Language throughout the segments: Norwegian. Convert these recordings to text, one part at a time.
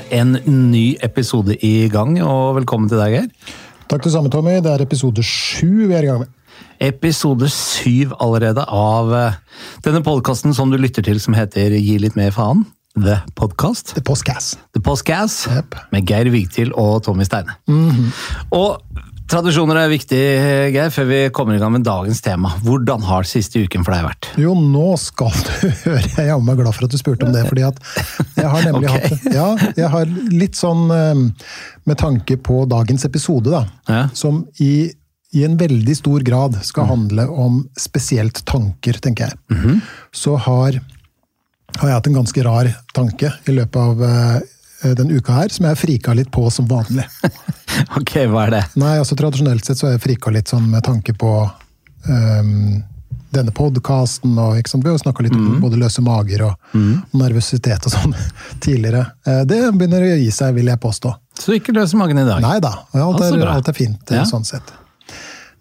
er en ny episode i gang, og velkommen til deg, Geir. Takk det samme, Tommy. Det er episode sju vi er i gang med. Episode syv allerede av eh, denne podkasten som du lytter til, som heter Gi litt mer faen. The Podcast. The Postcast. The Postcast Yep. med Geir Vigtil og Tommy Steine. Og tradisjoner er viktig, Geir, før vi kommer i gang med dagens tema. Hvordan har siste uken for deg vært? Jo, nå skal du høre. Jeg er jammen glad for at du spurte om det. fordi at jeg har nemlig okay. hatt Ja, jeg har litt sånn eh, med tanke på dagens episode, da. Ja. Som i, i en veldig stor grad skal handle om spesielt tanker, tenker jeg. Så har, har jeg hatt en ganske rar tanke i løpet av eh, den uka her, som jeg frika litt på som vanlig. Ok, hva er det? Nei, altså Tradisjonelt sett så har jeg frika litt sånn med tanke på um, denne podkasten. Vi har jo snakka litt om både løse mager og nervøsitet og sånn tidligere. Eh, Det begynner å gi seg, vil jeg påstå. Så ikke løse magen i dag. Nei da, alt er, alt er fint Ja. sånn sett.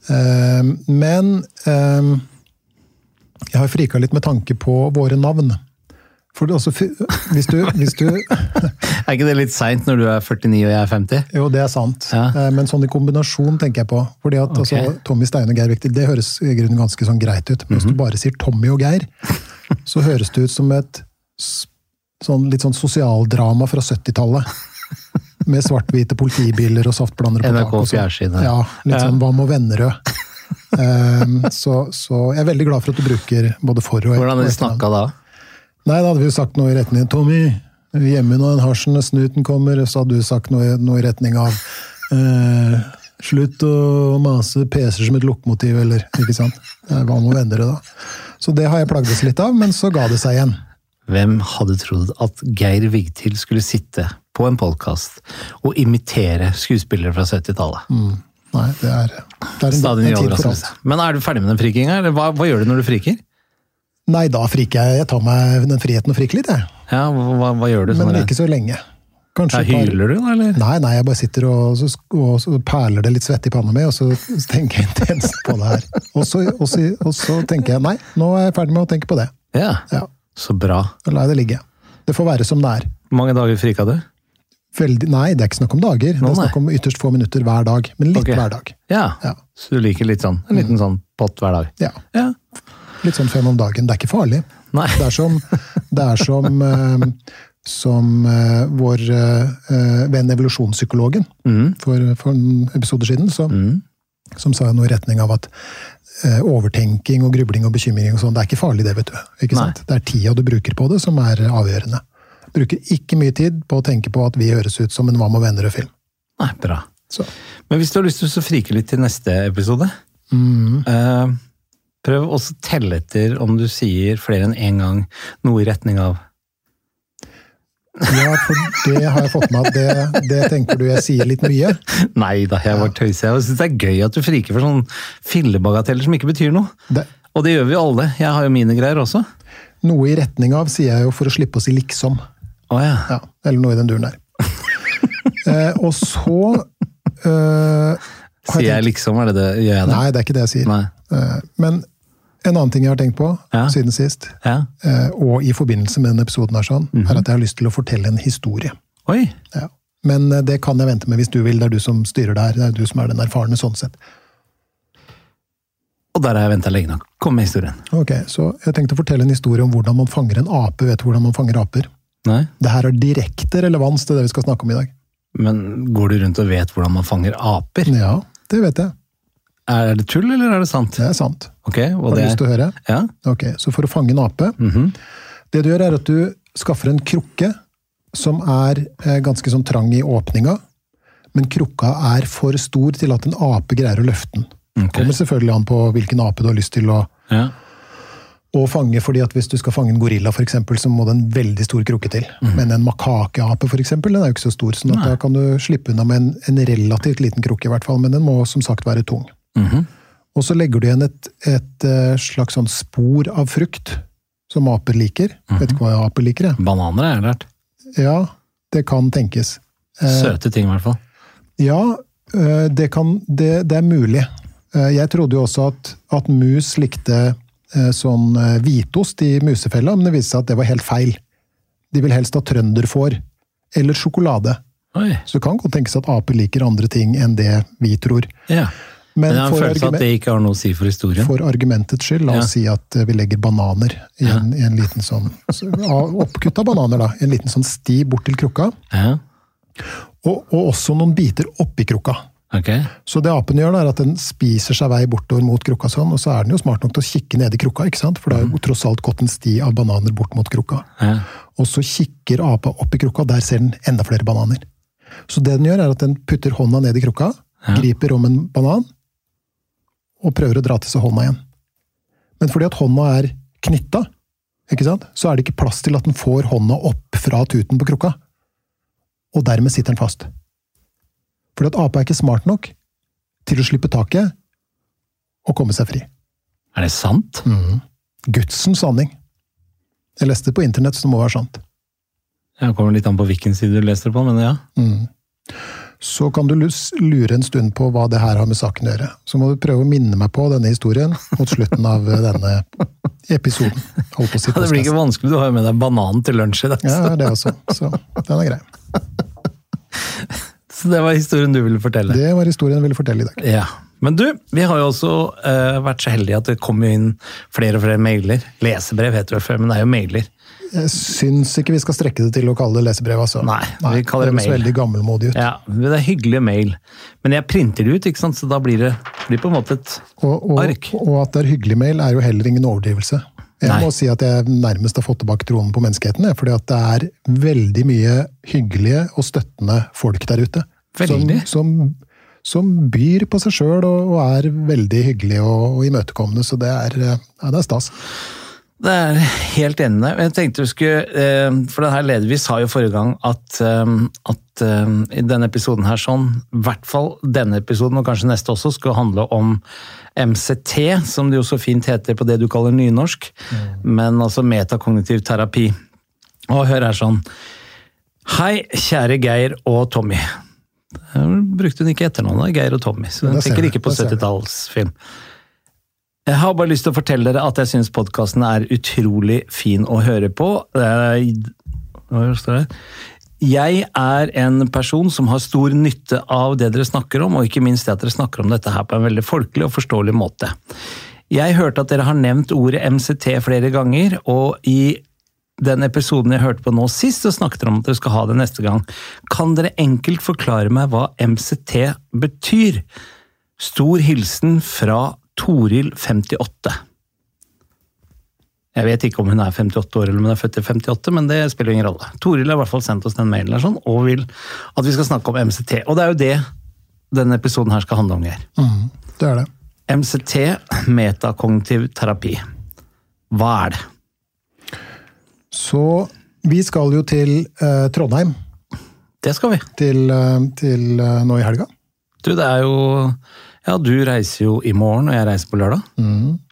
Um, men um, jeg har frika litt med tanke på våre navn. For også, hvis du, hvis du Er ikke det litt seint når du er 49 og jeg er 50? Jo, det er sant. Ja. Eh, Men sånn i kombinasjon tenker jeg på. Fordi at okay. altså, Tommy Steine og Geir Viktig, det høres i grunnen ganske sånn greit ut. Men hvis Mhm. du bare sier Tommy og Geir, så høres det ut som et sånn, litt sånn sosialdrama fra 70-tallet. Med svart-hvite politibiler og saftblandere på NRK taket. og sånn. ja. Ja, litt sånn Hva med Vennerød? Um, så, så jeg er veldig glad for at du bruker både for og Hvordan har de snakka da? Nei, da hadde vi jo sagt noe i retning Tommy, hjemme når den hasjende snuten kommer, så hadde du sagt noe, noe i retning av eh, Slutt å mase PC-er som et lokomotiv, eller ikke sant? Eh, Hva med venner da? Så det har jeg plagdes litt av, men så ga det seg igjen. Hvem hadde trodd at Geir Vigtil skulle sitte på en podkast og imitere skuespillere fra 70-tallet? Nei, det er, det er en, Stadig en tid for alt. Men er du ferdig med den frikinga, eller hva, hva gjør du når du friker? Nei, da friker jeg. Jeg tar meg den friheten å frike litt, jeg. Ja, hva, hva gjør du? Sånn Men ikke så lenge. Kanskje hyler du, da, eller? Nei, nei, jeg bare sitter og så, og så perler det litt svette i panna mi, og så tenker jeg intenst på det her. Og så, og, så, og så tenker jeg nei, nå er jeg ferdig med å tenke på det. Ja, Ja, så bra. Da lar jeg det ligge. Det får være som det er. Hvor mange dager frika du? Veldig, nei, det er ikke snakk om dager. Det er snakk om ytterst få minutter hver dag. Men litt okay. hver dag. Ja. Ja. Så du liker litt sånn, en liten sånn pott hver dag? ja. Ja. Litt sånn fem om dagen. Det er ikke farlig. Nei. Det er som, det er som, uh, som uh, vår uh, venn evolusjonspsykologen Mm. for, for episode siden, så, Mm. som sa noe i retning av at overtenking og grubling og bekymring og sånn, det er ikke farlig det, vet du. Ikke Nei. sant? Det er tida du bruker på det som er avgjørende. Bruker ikke mye tid på å tenke på at vi høres ut som en Hva med venner-film. Nei, bra. Så. Men hvis du har lyst til å frike litt til neste episode, Mm. Prøv å telle etter om du sier flere enn én gang noe i retning av Ja, for det har jeg fått med at det, det tenker du jeg sier litt mye. Nei da, jeg bare tøyser. Jeg syns det er gøy at du friker for sånne fillebagateller som ikke betyr noe. Det, Og det gjør vi jo alle. Jeg har jo mine greier også. noe i retning av sier jeg jo for å slippe å si liksom. Å ja. Ja, eller noe i den duren der. eh, og så eh, Sier jeg tenkt- liksom, er det det? Gjør jeg det? Nei, det er ikke det jeg sier. Eh, men en annen ting jeg har tenkt på Ja. siden sist, Ja. eh, og i forbindelse med denne episoden, her, sånn, Mhm. er at jeg har lyst til å fortelle en historie. Oi. Ja. Men eh, det kan jeg vente med hvis du vil. Det er du som styrer det her. Det er du som er den erfarne sånn sett. Og der har jeg venta lenge nok. Kom med historien. Ok, Så jeg tenkte å fortelle en historie om hvordan man fanger en ape. Vet du hvordan man fanger aper? Nei? Det her har direkte relevans til det vi skal snakke om i dag. Men går du rundt og vet hvordan man fanger aper? Ja, det vet jeg. Er det tull, eller er det sant? Det er sant. Ok, Har du det lyst til å høre? Ja? Ok, Så for å fange en ape mhm. Det du gjør, er at du skaffer en krukke som er eh, ganske sånn trang i åpninga, men krukka er for stor til at en ape greier å løfte den. Det Kommer selvfølgelig an på hvilken ape du har lyst til å, Ja. å fange, fordi at hvis du skal fange en gorilla, for eksempel, så må det en veldig stor krukke til. Men en makakeape, for eksempel, den er jo ikke så stor, sånn da kan du slippe unna med en, en relativt liten krukke, i hvert fall, men den må som sagt være tung. Mhm. Og så legger du igjen et, et eh, slags sånn spor av frukt, som aper liker. Vet ikke hva aper liker, jeg. Bananer jeg lært. Ja, det kan tenkes. Eh, Søte ting, i hvert fall. Ja, eh, det, kan, det, det er mulig. Jeg trodde jo også at, at mus likte sånn hvitost i musefella, men det viste seg at det var helt feil. De vil helst ha trønderfår eller sjokolade. Oi. Så det kan godt tenkes at aper liker andre ting enn det vi tror. Ja. Men jeg har en følelse at det ikke har noe å si for historien. for argumentets skyld, la oss si at eh, vi legger bananer i en, i en liten sånn så- Oppkutta bananer, da. I en liten sånn sti bort til krukka. Ja, Og, og også noen biter oppi krukka. Okay. Så det apen gjør, da, er at den spiser seg vei bortover mot krukka, sånn, og så er den jo smart nok til å kikke ned i krukka, ikke sant? for det har jo tross alt gått en sti av bananer bort mot krukka. Ja. Og så kikker apa opp i krukka, der ser den enda flere bananer. Så det den gjør, er at den putter hånda ned i krukka, griper om en banan, og prøver å dra til seg hånda igjen. Men fordi at hånda er knytta, så er det ikke plass til at den får hånda opp fra tuten på krukka. Og dermed sitter den fast. Fordi at apa er ikke smart nok til å slippe taket og komme seg fri. Er det sant? Gudsens sanning. Jeg leste det på internett, så det må være sant. Det kommer litt an på hvilken side du leser det på, men ja. Så kan du lure en stund på hva det her har med saken å gjøre. Så må du prøve å minne meg på denne historien mot slutten av eh, denne episoden. Holdt på å si Det blir ikke vanskelig, du har jo med deg bananen til lunsj i dag. Ja, det også. Så den er grei. Så det var historien du ville fortelle. Det var historien jeg ville fortelle i dag. Ja. Men du, vi har jo også uh, vært så heldige at det kommer inn flere og flere mailer. Lesebrev heter det før, men det er jo mailer. Jeg syns ikke vi skal strekke det til å kalle det lesebrev, altså. Nei, vi kaller det det mail. veldig gammelmodig ut. Ja, Det er hyggelige mail. Men jeg printer det ut, ikke sant? så da blir det blir på en måte et Og, og, Ark. og at det er hyggelig mail, er jo heller ingen overdrivelse. Jeg Nei. må si at jeg nærmest har fått tilbake troen på menneskeheten. fordi at det er veldig mye hyggelige og støttende folk der ute. Veldig. Som, som, som byr på seg sjøl og, er veldig hyggelige og, og imøtekommende. Så det er, eh, ja, det er stas. Det er helt enig med. Jeg tenkte vi skulle, eh, For denne leder vi sa jo forrige gang at, eh, at eh, i denne episoden her sånn, i hvert fall denne episoden og kanskje neste også, skal handle om MCT, som det jo så fint heter på det du kaller nynorsk, men altså metakognitiv terapi. Og hør her sånn. Hei, kjære Geir og Tommy. Her brukte hun ikke etternavnet, Geir og Tommy, så hun tenker ikke på da ser vi. 70-tallsfilm. Jeg har bare lyst til å fortelle dere at jeg syns podkasten er utrolig fin å høre på. Det? Jeg er en person som har stor nytte av det dere snakker om, og ikke minst det at dere snakker om dette her på en veldig folkelig og forståelig måte. Jeg hørte at dere har nevnt ordet MCT flere ganger, og i den episoden jeg hørte på nå sist, så snakket dere om at dere skal ha det neste gang. Kan dere enkelt forklare meg hva MCT betyr? Stor hilsen fra Toril 58. Jeg vet ikke om hun er 58 år eller om hun er født i 58, men det spiller ingen rolle. Toril har i hvert fall sendt oss den mailen her sånn, og vil at vi skal snakke om MCT. Og det er jo det denne episoden her skal handle om, Geir. Mm, det er det. MCT, metakognitiv terapi. Hva er det? Så vi skal jo til eh, Trondheim Det skal vi. til, eh, til eh, nå i helga. Du, det er jo Ja, du reiser jo i morgen, og jeg reiser på lørdag.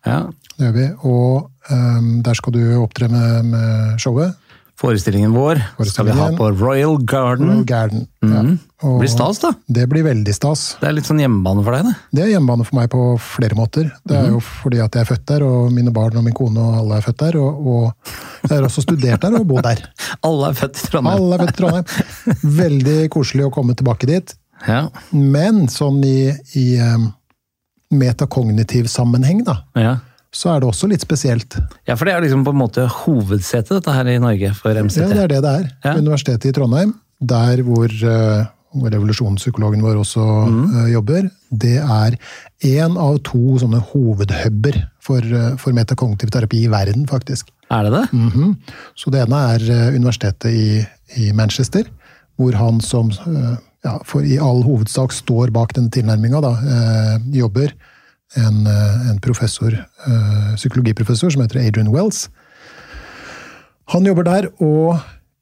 Ja. Det gjør vi. Og um, der skal du opptre med, med showet. Forestillingen vår skal vi ha på Royal Garden. Royal Garden. Ja. Og Blir stas, da. Det blir veldig stas. Det er litt sånn hjemmebane for deg, det. Det er hjemmebane for meg på flere måter. Det er jo fordi at jeg er født der, og mine barn og min kone og alle er født der. Og, og jeg har også studert der og bodd der. Alle er født i Trondheim. Alle er født i Trondheim. Veldig koselig å komme tilbake dit. Ja, Men sånn i, i um, metakognitiv sammenheng, da, ja. så er det også litt spesielt. ja, for det er liksom på en måte hovedsetet dette her i Norge for MCT. Ja, det er det det er. Ja. Universitetet i Trondheim, der hvor, eh, revolusjonspsykologen vår også eh, jobber, det er én av to sånne hovedhuber for, eh, for metakognitiv terapi i verden, faktisk. Er det det? Mhm. Så det ene er universitetet i, i Manchester, hvor han som ja, for i all hovedsak står bak denne tilnærminga, eh, jobber. En, eh, en professor, eh, psykologiprofessor som heter Adrian Wells. Han jobber der, og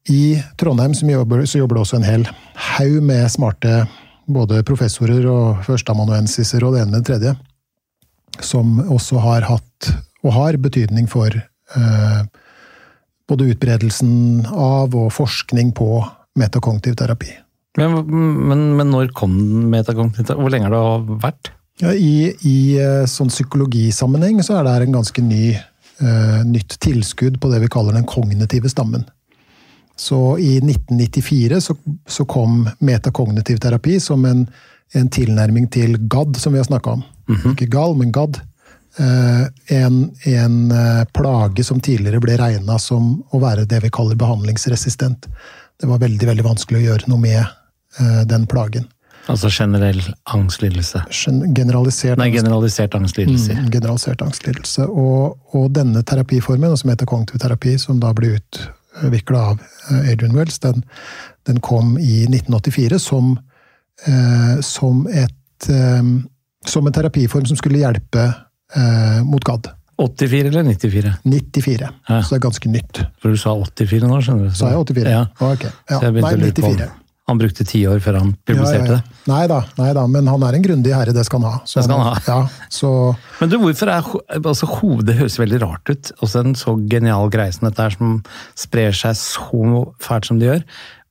i Trondheim jobber, så jobber det også en hel haug med smarte både professorer og førsteamanuensiser og det ene med det tredje, som også har hatt, og har, betydning for eh, både utbredelsen av og forskning på metakognitiv terapi. Men, men, men når kom metakognitiv? Hvor lenge har det vært? Ja, I i eh, sånn psykologisammenheng så er det her en ganske ny, uh, nytt tilskudd på det vi kaller den kognitive stammen. Så i 1994 så, så kom metakognitiv terapi som en, en tilnærming til GAD, som vi har snakka om. Ikke GAL, men GAD. Uh, en, en uh, plage som tidligere ble regna som å være det vi kaller behandlingsresistent. Det var veldig veldig vanskelig å gjøre noe med den plagen. Altså generell angstlidelse. Generalisert Nei, generalisert angstlidelse. Mm, generalisert angstlidelse. Og, og denne terapiformen, som heter kognitiv terapi, som da ble utvikla av eh, Adrian Wells, den, den kom i 1984 som, eh, som, et, eh, som en terapiform som skulle hjelpe eh, mot GAD. 84 eller 94? 94. Ja. Så det er ganske nytt. For du sa 84 nå, skjønner du. Sa jeg 84? Ja. Ok. Ja. Så jeg begynte Nei, å lure på om 94. Han brukte ti år før han publiserte Ja, ja, det. ja. Nei da, nei da, men han er en grundig herre, det skal han ha. Det skal han ha. Ja, så Men du, hvorfor er altså, hovedet høres veldig rart ut? Også en så genial greie som dette her, som sprer seg så fælt som det gjør.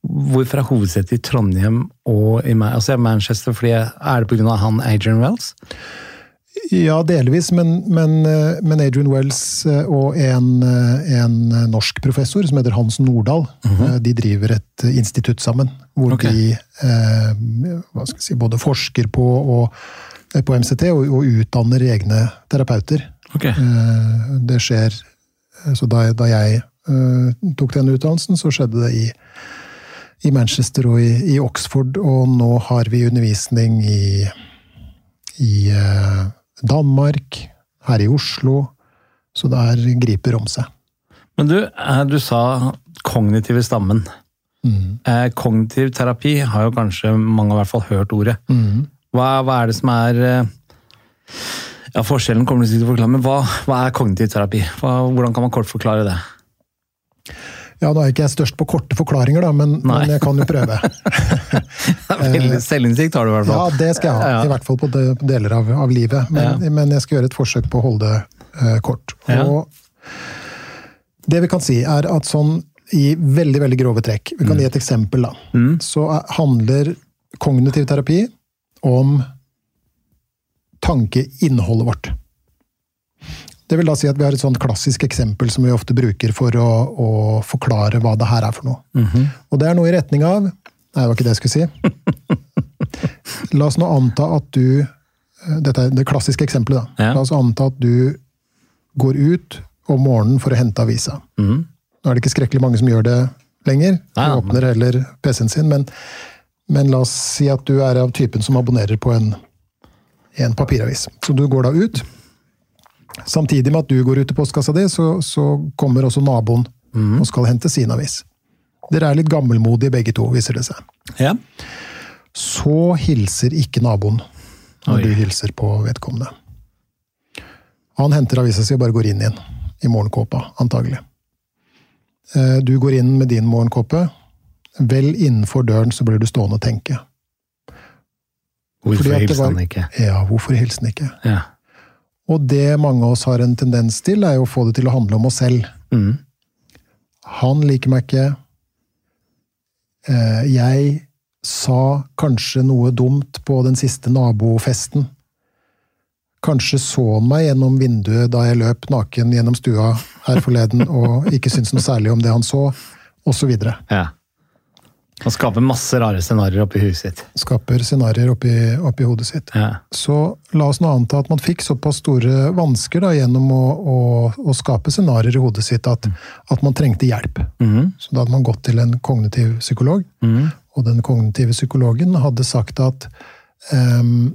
Hvorfor er hovedsetet i Trondheim og i altså, Manchester? Fordi er det pga. han Adrian Wells? Ja, delvis, men, men, eh, men Adrian Wells eh, og en, eh, en norsk professor som heter Hans Nordahl, eh, de driver et institutt sammen. Hvor okay. de eh, hva skal si, både forsker på, og, på MCT og, og utdanner egne terapeuter. Okay. Eh, Det skjer Så da, da jeg eh, tok den utdannelsen, så skjedde det i, i Manchester og i, i Oxford, og nå har vi undervisning i, i eh, Danmark, her i Oslo, så der griper om seg. Men du, eh, du sa kognitive stammen. Mm. Eh, kognitiv terapi har jo kanskje mange i hvert fall hørt ordet. Hva, hva er det som er eh, Ja, forskjellen kommer du til å forklare, men hva, hva er kognitiv terapi? Hva, hvordan kan man kort forklare det? Ja, da er ikke jeg størst på korte forklaringer, da, men, men jeg kan jo prøve. Veldig selvinnsikt har du i hvert Ja, det skal jeg ha. Ja. I hvert fall på de, deler av, av livet. Men, men jeg skal gjøre et forsøk på å holde det uh, kort. Ja. Og det vi kan si, er at sånn i veldig veldig grove trekk Vi kan gi et eksempel, da. Mm. Så er, handler kognitiv terapi om tankeinnholdet vårt. Det vil da si at vi har et sånt klassisk eksempel som vi ofte bruker for å, å forklare hva det her er for noe. Mhm. Og det er noe i retning av Nei, det var ikke det jeg skulle si. La oss nå anta at du eh, Dette er det klassiske eksempelet. da. Ja. La oss anta at du går ut om morgenen for å hente avisa. Mhm. Nå er det ikke skrekkelig mange som gjør det lenger. De Nei, ja, åpner heller PC-en sin. Men, men la oss si at du er av typen som abonnerer på en, en papiravis. Så du går da ut. Samtidig med at du går ut til postkassa di, så, så kommer også naboen mm. og skal hente sin avis. Dere er litt gammelmodige begge to, viser det seg. Ja. Så hilser ikke naboen når Oi. du hilser på vedkommende. Han henter avisa si og bare går inn igjen, i morgenkåpa, antagelig. Eh, Du går inn med din morgenkåpe. Vel innenfor døren så blir du stående og tenke. Hvorfor hilser hilste han ikke? Ja, hvorfor hilser han ikke? Ja. Og det mange av oss har en tendens til, er jo å få det til å handle om oss selv. Mm. Han liker meg ikke. Eh, Jeg sa kanskje noe dumt på den siste nabofesten. Kanskje så han meg gjennom vinduet da jeg løp naken gjennom stua her forleden og ikke syntes noe særlig om det han så, osv. ja. Han skaper masse rare scenarioer oppi huet sitt. Skaper scenarioer oppi, oppi hodet sitt. Ja. Så la oss nå anta at man fikk såpass store vansker da, gjennom å, å, å skape scenarioer i hodet sitt at, at man trengte hjelp. Mm. Så da hadde man gått til en kognitiv psykolog, mm. og den kognitive psykologen hadde sagt at um,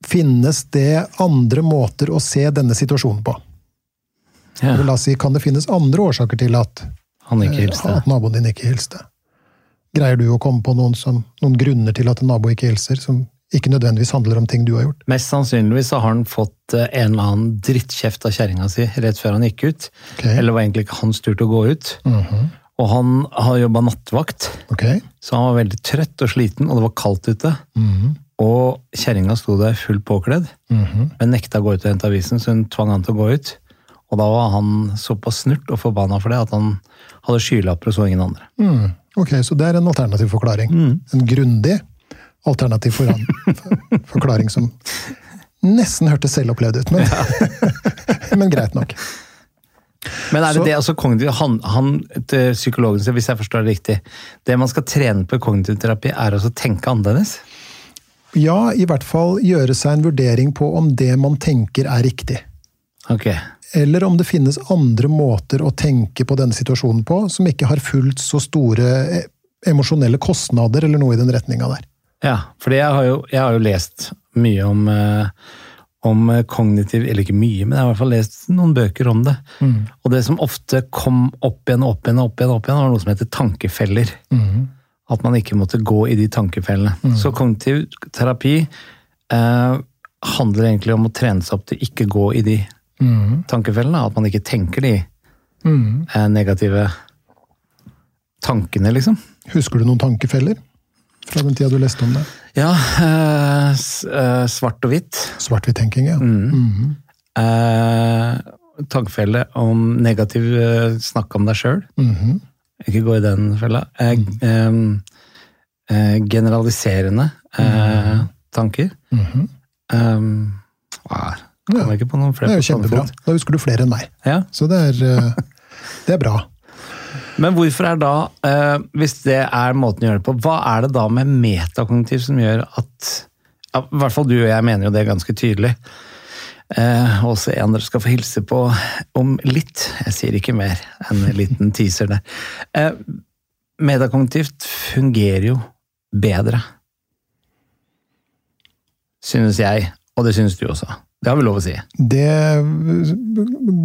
Finnes det andre måter å se denne situasjonen på? Ja. La oss si, Kan det finnes andre årsaker til at, Han ikke eh, hilste. at naboen din ikke hilste? Greier du å komme på noen, som, noen grunner til at en nabo ikke hilser, som ikke nødvendigvis handler om ting du har gjort? Mest sannsynligvis så har han fått eh, en eller annen drittkjeft av kjerringa si rett før han gikk ut. Okay. Eller var egentlig ikke hans tur til å gå ut. Mhm. Og han har jobba nattevakt, okay. så han var veldig trøtt og sliten, og det var kaldt ute. Mhm. Og kjerringa sto der fullt påkledd, Mhm. men nekta å gå ut og hente avisen, så hun tvang han til å gå ut. Og da var han såpass snurt og forbanna for det at han hadde skylapper og så ingen andre. Mm. Ok, så det er en alternativ forklaring. En grundig alternativ forklaring som nesten hørtes selvopplevd ut, men, men greit nok. Men er det Så- det altså kognitiv, han, han til psykologen sin, hvis jeg forstår det riktig, det man skal trene på i kognitiv terapi, er altså å tenke annerledes? Ja, i hvert fall gjøre seg en vurdering på om det man tenker er riktig. Ok. Eller om det finnes andre måter å tenke på denne situasjonen på, som ikke har fullt så store eh, emosjonelle kostnader, eller noe i den retninga der. Ja, for jeg jeg har jo lest mye om, eh, om eh, kognitiv Eller ikke mye, men jeg har i hvert fall lest noen bøker om det. Og det som ofte kom opp igjen og opp igjen, og opp igjen, opp igjen, var noe som heter tankefeller. At man ikke måtte gå i de tankefellene. Så kognitiv terapi eh, handler egentlig om å trene seg opp til ikke gå i de tankefellene. At man ikke tenker de mm. negative tankene, liksom. Husker du noen tankefeller fra den tida du leste om det? Ja, eh, eh, svart og hvitt. Svart-hvitt-tenking, ja. Mm. Eh, tankefelle om negativ eh, snakk om deg sjøl. Mhm. Ikke gå i den fella. Eh, eh, eh, generaliserende eh, tanker. Mhm. Um, ah, kommer noen Det er jo kjempebra. Da husker du flere enn meg. Ja. Så det er, eh, det er bra. Men hvorfor er da, eh, hvis det er måten å gjøre det på, hva er det da med metakognitiv som gjør at ja, I hvert fall du og jeg mener jo det er ganske tydelig. Eh, også en dere skal få hilse på om litt. Jeg sier ikke mer enn en liten teaser der. Eh, metakognitivt fungerer jo bedre. Synes jeg, og det synes du også. Det har vi lov å si. Det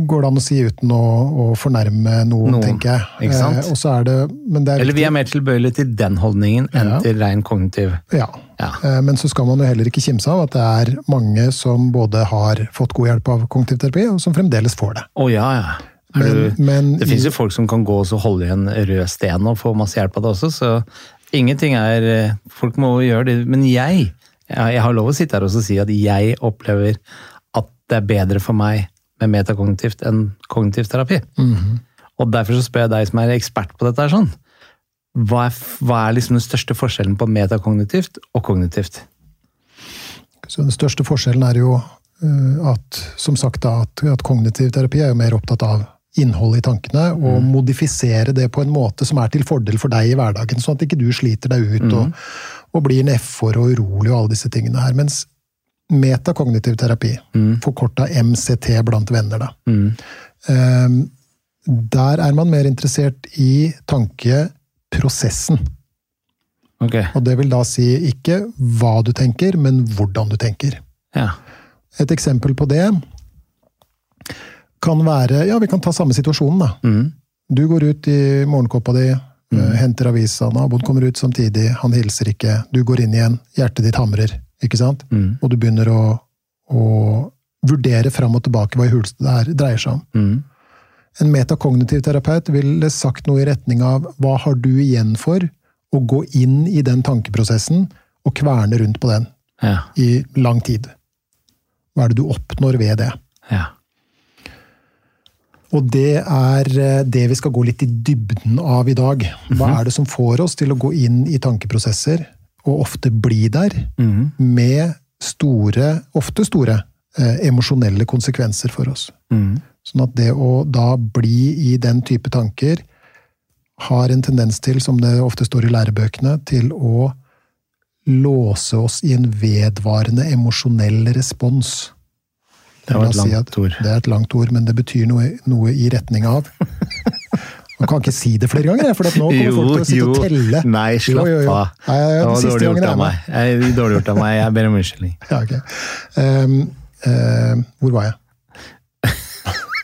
går det an å si uten å, å fornærme noen, Noen, tenker jeg. ikke sant? Eh, og så er det, men det er Eller vi er mer tilbøyelige til den holdningen enn Ja. til rein kognitiv. Ja. Ja. Eh, Men så skal man jo heller ikke kimse av at det er mange som både har fått god hjelp av kognitiv terapi, og som fremdeles får det. Å ja, ja. Men, du, men det finnes jo folk som kan gå og holde i en rød sten og få masse hjelp av det også, så ingenting er eh, Folk må jo gjøre det. Men jeg, jeg, har lov å sitte her og si at jeg opplever det er bedre for meg med metakognitivt enn kognitiv terapi. Mhm. Og derfor så spør jeg deg som er ekspert på dette her sånn. Hva er, hva er liksom den største forskjellen på metakognitivt og kognitivt? Så den største forskjellen er jo eh, at, som sagt, da, at, at kognitiv terapi er jo mer opptatt av innholdet i tankene, og modifisere det på en måte som er til fordel for deg i hverdagen, sånn at ikke du sliter deg ut og, og blir nedfor og urolig og alle disse tingene her. Mens metakognitiv terapi, forkorta MCT blant venner, da, eh, der er man mer interessert i tankeprosessen. Okay. Og det vil da si ikke hva du tenker, men hvordan du tenker. ja. Et eksempel på det kan være Ja, vi kan ta samme situasjonen, da. Mm. Du går ut i morgenkåpa di, mm. henter avisa, naboen kommer ut samtidig, han hilser ikke, du går inn igjen, hjertet ditt hamrer, ikke sant? Mm. Og du begynner å, å vurdere fram og tilbake hva i huleste det her dreier seg om. Mm. En metakognitiv terapeut ville sagt noe i retning av hva har du igjen for å gå inn i den tankeprosessen og kverne rundt på den Ja. i lang tid? Hva er det du oppnår ved det? Ja. Og det er eh, det vi skal gå litt i dybden av i dag. Hva er det som får oss til å gå inn i tankeprosesser, og ofte bli der, mm. med store, ofte store, eh, emosjonelle konsekvenser for oss? Mm. Sånn at det å da bli i den type tanker har en tendens til, som det ofte står i lærebøkene, til å låse oss i en vedvarende emosjonell respons. Det var et si langt ord. Det er et langt ord, men det betyr noe, noe i retning av Man kan ikke si det flere ganger, for nå kommer folk til å sitte og telle. Nei, slapp Jo, jo, jo. av. Det var dårlig gjort av meg. Jeg, dårlig gjort av meg. Jeg ber om unnskyldning. Ja, okay. um, ehm, hvor var jeg?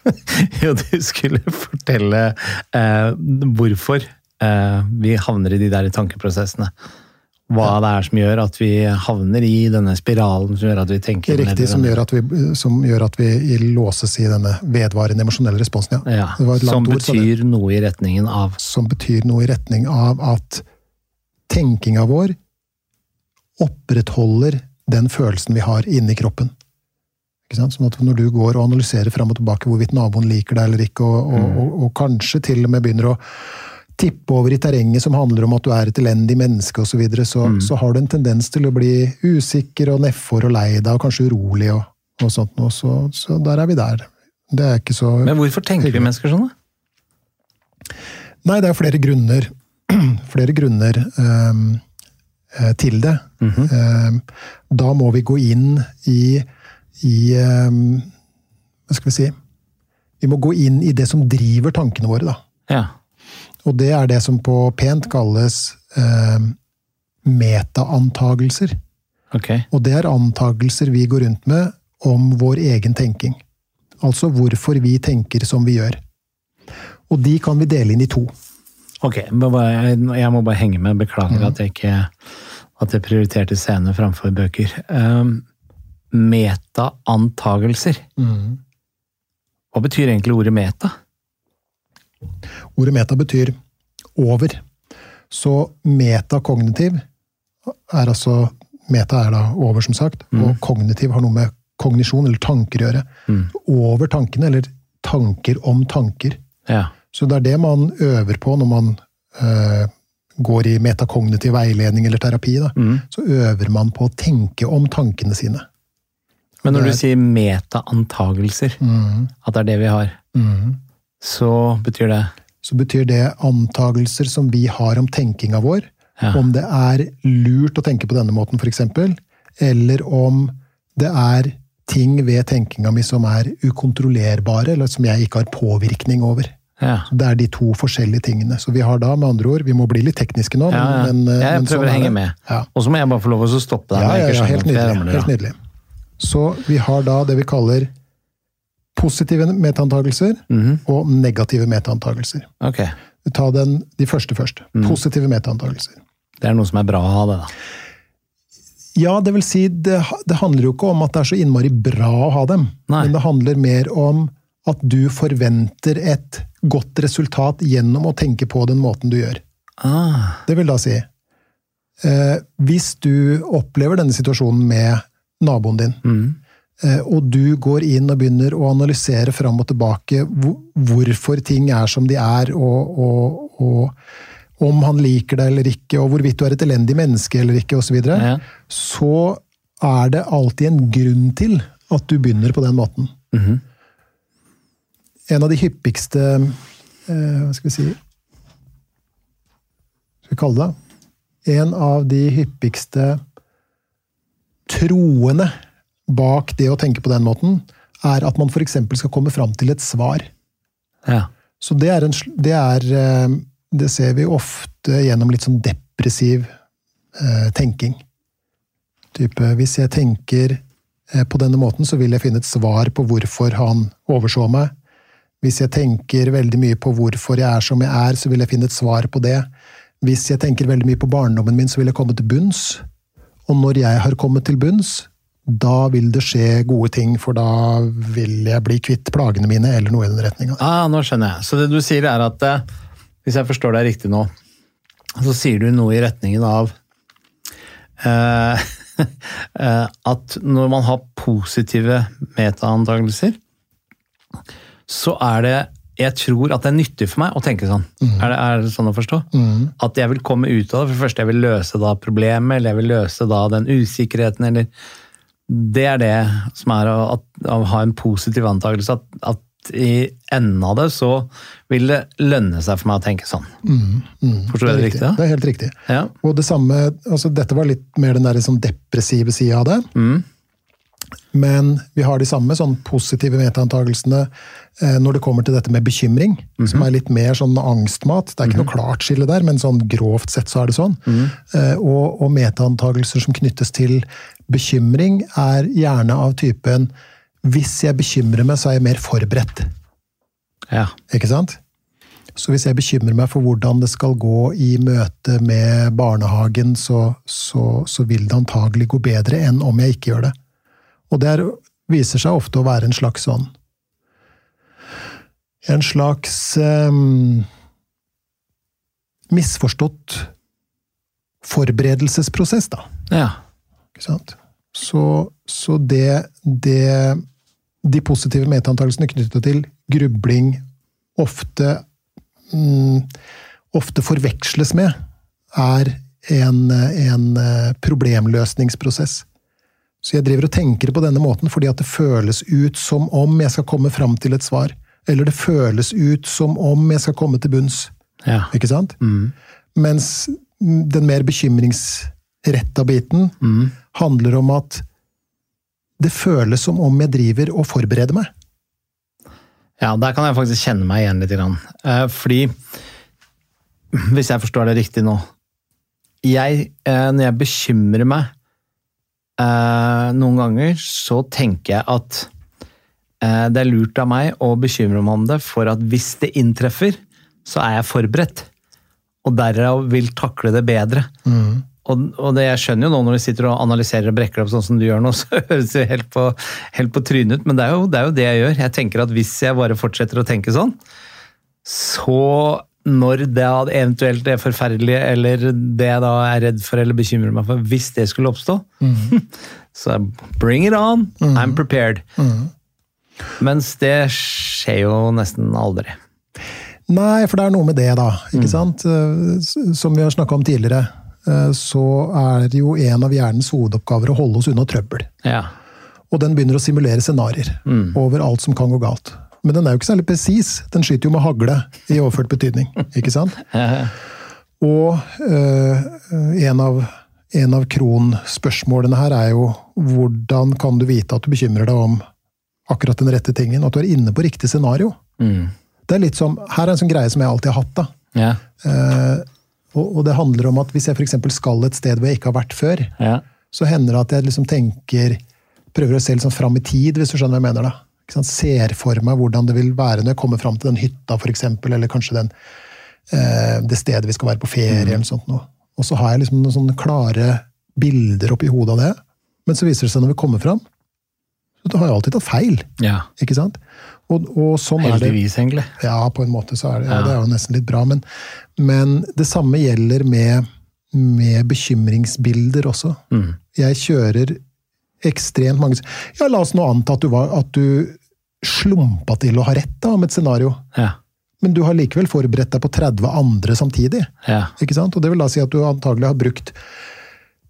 Jo, du skulle fortelle uh, hvorfor uh, vi havner i de der tankeprosessene. Hva det er som gjør at vi havner i denne spiralen som gjør at vi tenker Riktig, som gjør, vi, som gjør at vi låses i denne vedvarende emosjonelle responsen. Ja. ja, Det var et Som ord, betyr det- noe i retningen av som betyr noe i retning av at tenkinga vår opprettholder den følelsen vi har inni kroppen. Sånn at når du går og analyserer fram og tilbake hvorvidt naboen liker deg eller ikke, og, og, og, og kanskje til og med begynner å tippe over i terrenget som handler om at du er et elendig menneske osv., så, videre, så, så har du en tendens til å bli usikker og nedfor og lei deg og kanskje urolig og, og sånt noe. Så, så der er vi der. Det er ikke så Men hvorfor tenker vi mennesker sånn, da? Nei, det er flere grunner, flere grunner eh, til det. Ehm, da må vi gå inn i, i um, Hva skal vi si? Vi må gå inn i det som driver tankene våre, da. Ja. Og det er det som på pent kalles eh, metaantagelser. Okay. Og det er antagelser vi går rundt med om vår egen tenking. Altså hvorfor vi tenker som vi gjør. Og de kan vi dele inn i to. Ok, bare- jeg må bare henge med. Beklager at jeg ikke at jeg prioriterte scene framfor bøker. Um, Metaantagelser. Hva betyr egentlig ordet meta? Ordet meta betyr over. Så metakognitiv er altså Meta er da over, som sagt. Og kognitiv har noe med kognisjon eller tanker å gjøre. Over tankene, eller tanker om tanker. Ja. Så det er det man øver på når man øh, går i metakognitiv veiledning eller terapi. Da. Så øver man på å tenke om tankene sine. Men når du sier metaantagelser, at det er det vi har, så betyr det Så betyr det antagelser som vi har om tenkinga vår. Ja. Om det er lurt å tenke på denne måten, f.eks. Eller om det er ting ved tenkinga mi som er ukontrollerbare, eller som jeg ikke har påvirkning over. Ja. Det er de to forskjellige tingene. Så vi har da, med andre ord, vi må bli litt tekniske nå, Ja, ja. men, jeg men prøver sånn å henge med. Og så må jeg bare få lov å stoppe deg. Ja, helt nydelig. ramler Helt nydelig. Så vi har da det vi kaller positive metaantagelser -hmm. og negative metaantagelser. Okay. Ta den, de første først. Mm. Positive metaantagelser. det er noe som er bra å ha, det da. Ja, det vil si, det, det handler jo ikke om at det er så innmari bra å ha dem. Nei. Men det handler mer om at du forventer et godt resultat gjennom å tenke på den måten du gjør. Ah, Det vil da si eh, Hvis du opplever denne situasjonen med naboen din, eh, og du går inn og begynner å analysere fram og tilbake hvorfor ting er som de er, og, og, og om han liker deg eller ikke, og hvorvidt du er et elendig menneske eller ikke, osv., så, Ja. så er det alltid en grunn til at du begynner på den måten. En av de hyppigste eh, Hva skal vi si Skal vi kalle det En av de hyppigste troene bak det å tenke på den måten, er at man f.eks. skal komme fram til et svar. ja. Så det er, en, det er eh, Det ser vi ofte gjennom litt sånn depressiv eh, tenking. Type hvis jeg tenker eh, på denne måten, så vil jeg finne et svar på hvorfor han overså meg. Hvis jeg tenker veldig mye på hvorfor jeg er som jeg er, så vil jeg finne et svar på det. Hvis jeg tenker veldig mye på barndommen min, så vil jeg komme til bunns. Og når jeg har kommet til bunns, da vil det skje gode ting, for da vil jeg bli kvitt plagene mine, eller noe i den retninga. Ah, nå skjønner jeg. Så det du sier er at, eh, hvis jeg forstår deg riktig nå, så sier du noe i retningen av eh, eh, at når man har positive metaantakelser, så er det jeg tror at det er nyttig for meg å tenke sånn. Er, det, er det sånn å forstå? At jeg vil komme ut av det. For det første, jeg vil løse da problemet, eller jeg vil løse da den usikkerheten, eller Det er det som er å, at, å ha en positiv antakelse. At, at i enden av det så vil det lønne seg for meg å tenke sånn. Forstår du det riktig? Det er helt riktig. Ja. Og det samme, altså Dette var litt mer den der sånn depressive sida av det. Men vi har de samme sånn positive metaantagelsene eh, når det kommer til dette med bekymring, som er litt mer sånn angstmat. Det er ikke noe klart skille der, men sånn grovt sett så er det sånn. Eh, og, og metaantagelser som knyttes til bekymring, er gjerne av typen hvis jeg bekymrer meg, så er jeg mer forberedt. Ja. Ikke sant? Så hvis jeg bekymrer meg for hvordan det skal gå i møte med barnehagen, så, så, så vil det antagelig gå bedre enn om jeg ikke gjør det. Og det er, viser seg ofte å være en slags sånn En slags um, misforstått forberedelsesprosess, da. ja. Ikke sant? Så, så det, det De positive metaantagelsene knyttet til grubling ofte mm, ofte forveksles med, er en, en eh, problemløsningsprosess. Så jeg driver og tenker på denne måten fordi at det føles ut som om jeg skal komme fram til et svar. Eller det føles ut som om jeg skal komme til bunns. Ja. Ikke sant? Mens den mer bekymringsretta biten handler om at det føles som om jeg driver og forbereder meg. Ja, der kan jeg faktisk kjenne meg igjen litt. Grann. Eh, Fordi, hvis jeg forstår det riktig nå jeg, eh, Når jeg bekymrer meg eh, noen ganger, så tenker jeg at eh, det er lurt av meg å bekymre meg om det, for at hvis det inntreffer, så er jeg forberedt. Og derav vil takle det bedre. Og, og det, jeg skjønner jo nå når du sitter og analyserer og brekker opp sånn som du gjør nå, så høres det helt på, helt på trynet ut, men det er, jo, det er jo det jeg gjør. Jeg tenker at hvis jeg bare fortsetter å tenke sånn, så når det eventuelt er forferdelig, eller det jeg da er redd for eller bekymrer meg for, hvis det skulle oppstå, så bring it on, I'm prepared. Mens det skjer jo nesten aldri. Nei, for det er noe med det, da. ikke sant? Eh, Som vi har snakka om tidligere, så er det jo en av hjernens hovedoppgaver å holde oss unna trøbbel. Ja. Og den begynner å simulere scenarioer over alt som kan gå galt. Men den er jo ikke særlig presis. Den skyter jo med hagle i overført betydning. ikke sant? Og øh, en av, en av kronspørsmålene her er jo hvordan kan du vite at du bekymrer deg om akkurat den rette tingen, at du er inne på riktig scenario? Det er litt som, Her er en sånn greie som jeg alltid har hatt. da. Ja. Eh, og, og det handler om at hvis jeg f.eks. skal et sted hvor jeg ikke har vært før, Ja. så hender det at jeg liksom tenker Prøver å se sånn fram i tid, hvis du skjønner hva jeg mener. da. Ikke sant? Ser for meg hvordan det vil være når jeg kommer fram til den hytta, for eksempel, eller kanskje den, eh, det stedet vi skal være på ferie. eller noe sånt noe. Og så har jeg liksom noen sånne klare bilder oppi hodet av det. Men så viser det seg når vi kommer fram, så har jeg alltid tatt feil. ja. ikke sant? Og, og sånn. Heldigvis, egentlig. Ja, på en måte så er det, ja, det er jo nesten litt bra. Men, men det samme gjelder med, med bekymringsbilder også. Jeg kjører ekstremt mange Ja, la oss nå anta at du, var, at du slumpa til å ha rett da, om et scenario. Ja. Men du har likevel forberedt deg på 30 andre samtidig. Ja. ikke sant? Og det vil da si at du antagelig har brukt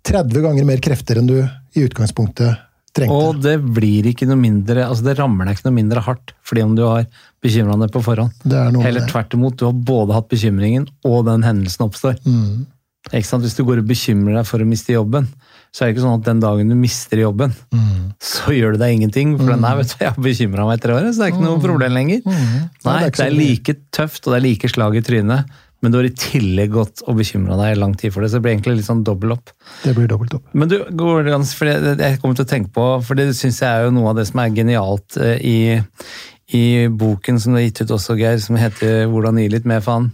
30 ganger mer krefter enn du i utgangspunktet trengte. Og det blir ikke noe mindre, altså det rammer deg ikke noe mindre hardt fordi om du har bekymra deg på forhånd. Er Heller tvert imot, du har både hatt bekymringen og den hendelsen oppstår. Mm. Hvis du går og bekymrer deg for å miste jobben, så er det ikke sånn at den dagen du mister jobben, Mm. så gjør det deg ingenting. For nei, vet du, jeg har bekymra meg etter året, så det er ikke noe problem lenger. Nei, Mm. det er det er like tøft, og det er like slag i trynet, men du har i tillegg gått og bekymra deg i lang tid for det, så det blir egentlig litt sånn dobbel opp. Det blir dobbelt opp. Men du, Gordans, for det, det jeg kommer til å tenke på, for det syns jeg er jo noe av det som er genialt eh, i, i boken som du har gitt ut også, Geir, som heter 'Hvordan gi litt mer faen',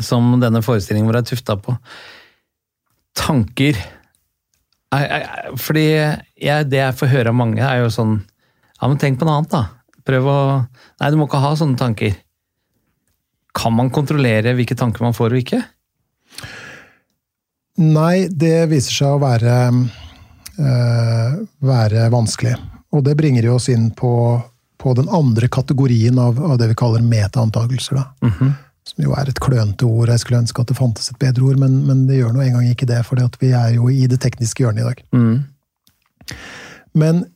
som denne forestillingen vår er tufta på. Tanker er, er, er- Fordi jeg, det jeg får høre av mange, er jo sånn Ja, men tenk på noe annet, da. Prøv å Nei, du må ikke ha sånne tanker. Kan man kontrollere hvilke tanker man får og ikke? Nei, det viser seg å være, øh, være vanskelig. Og det bringer jo oss inn på, på den andre kategorien av, av det vi kaller metaantagelser. da. Som jo er et klønete ord. Jeg skulle ønske at det fantes et bedre ord, men, men det gjør nå engang ikke det, for vi er jo i det tekniske hjørnet i dag. Mm. Men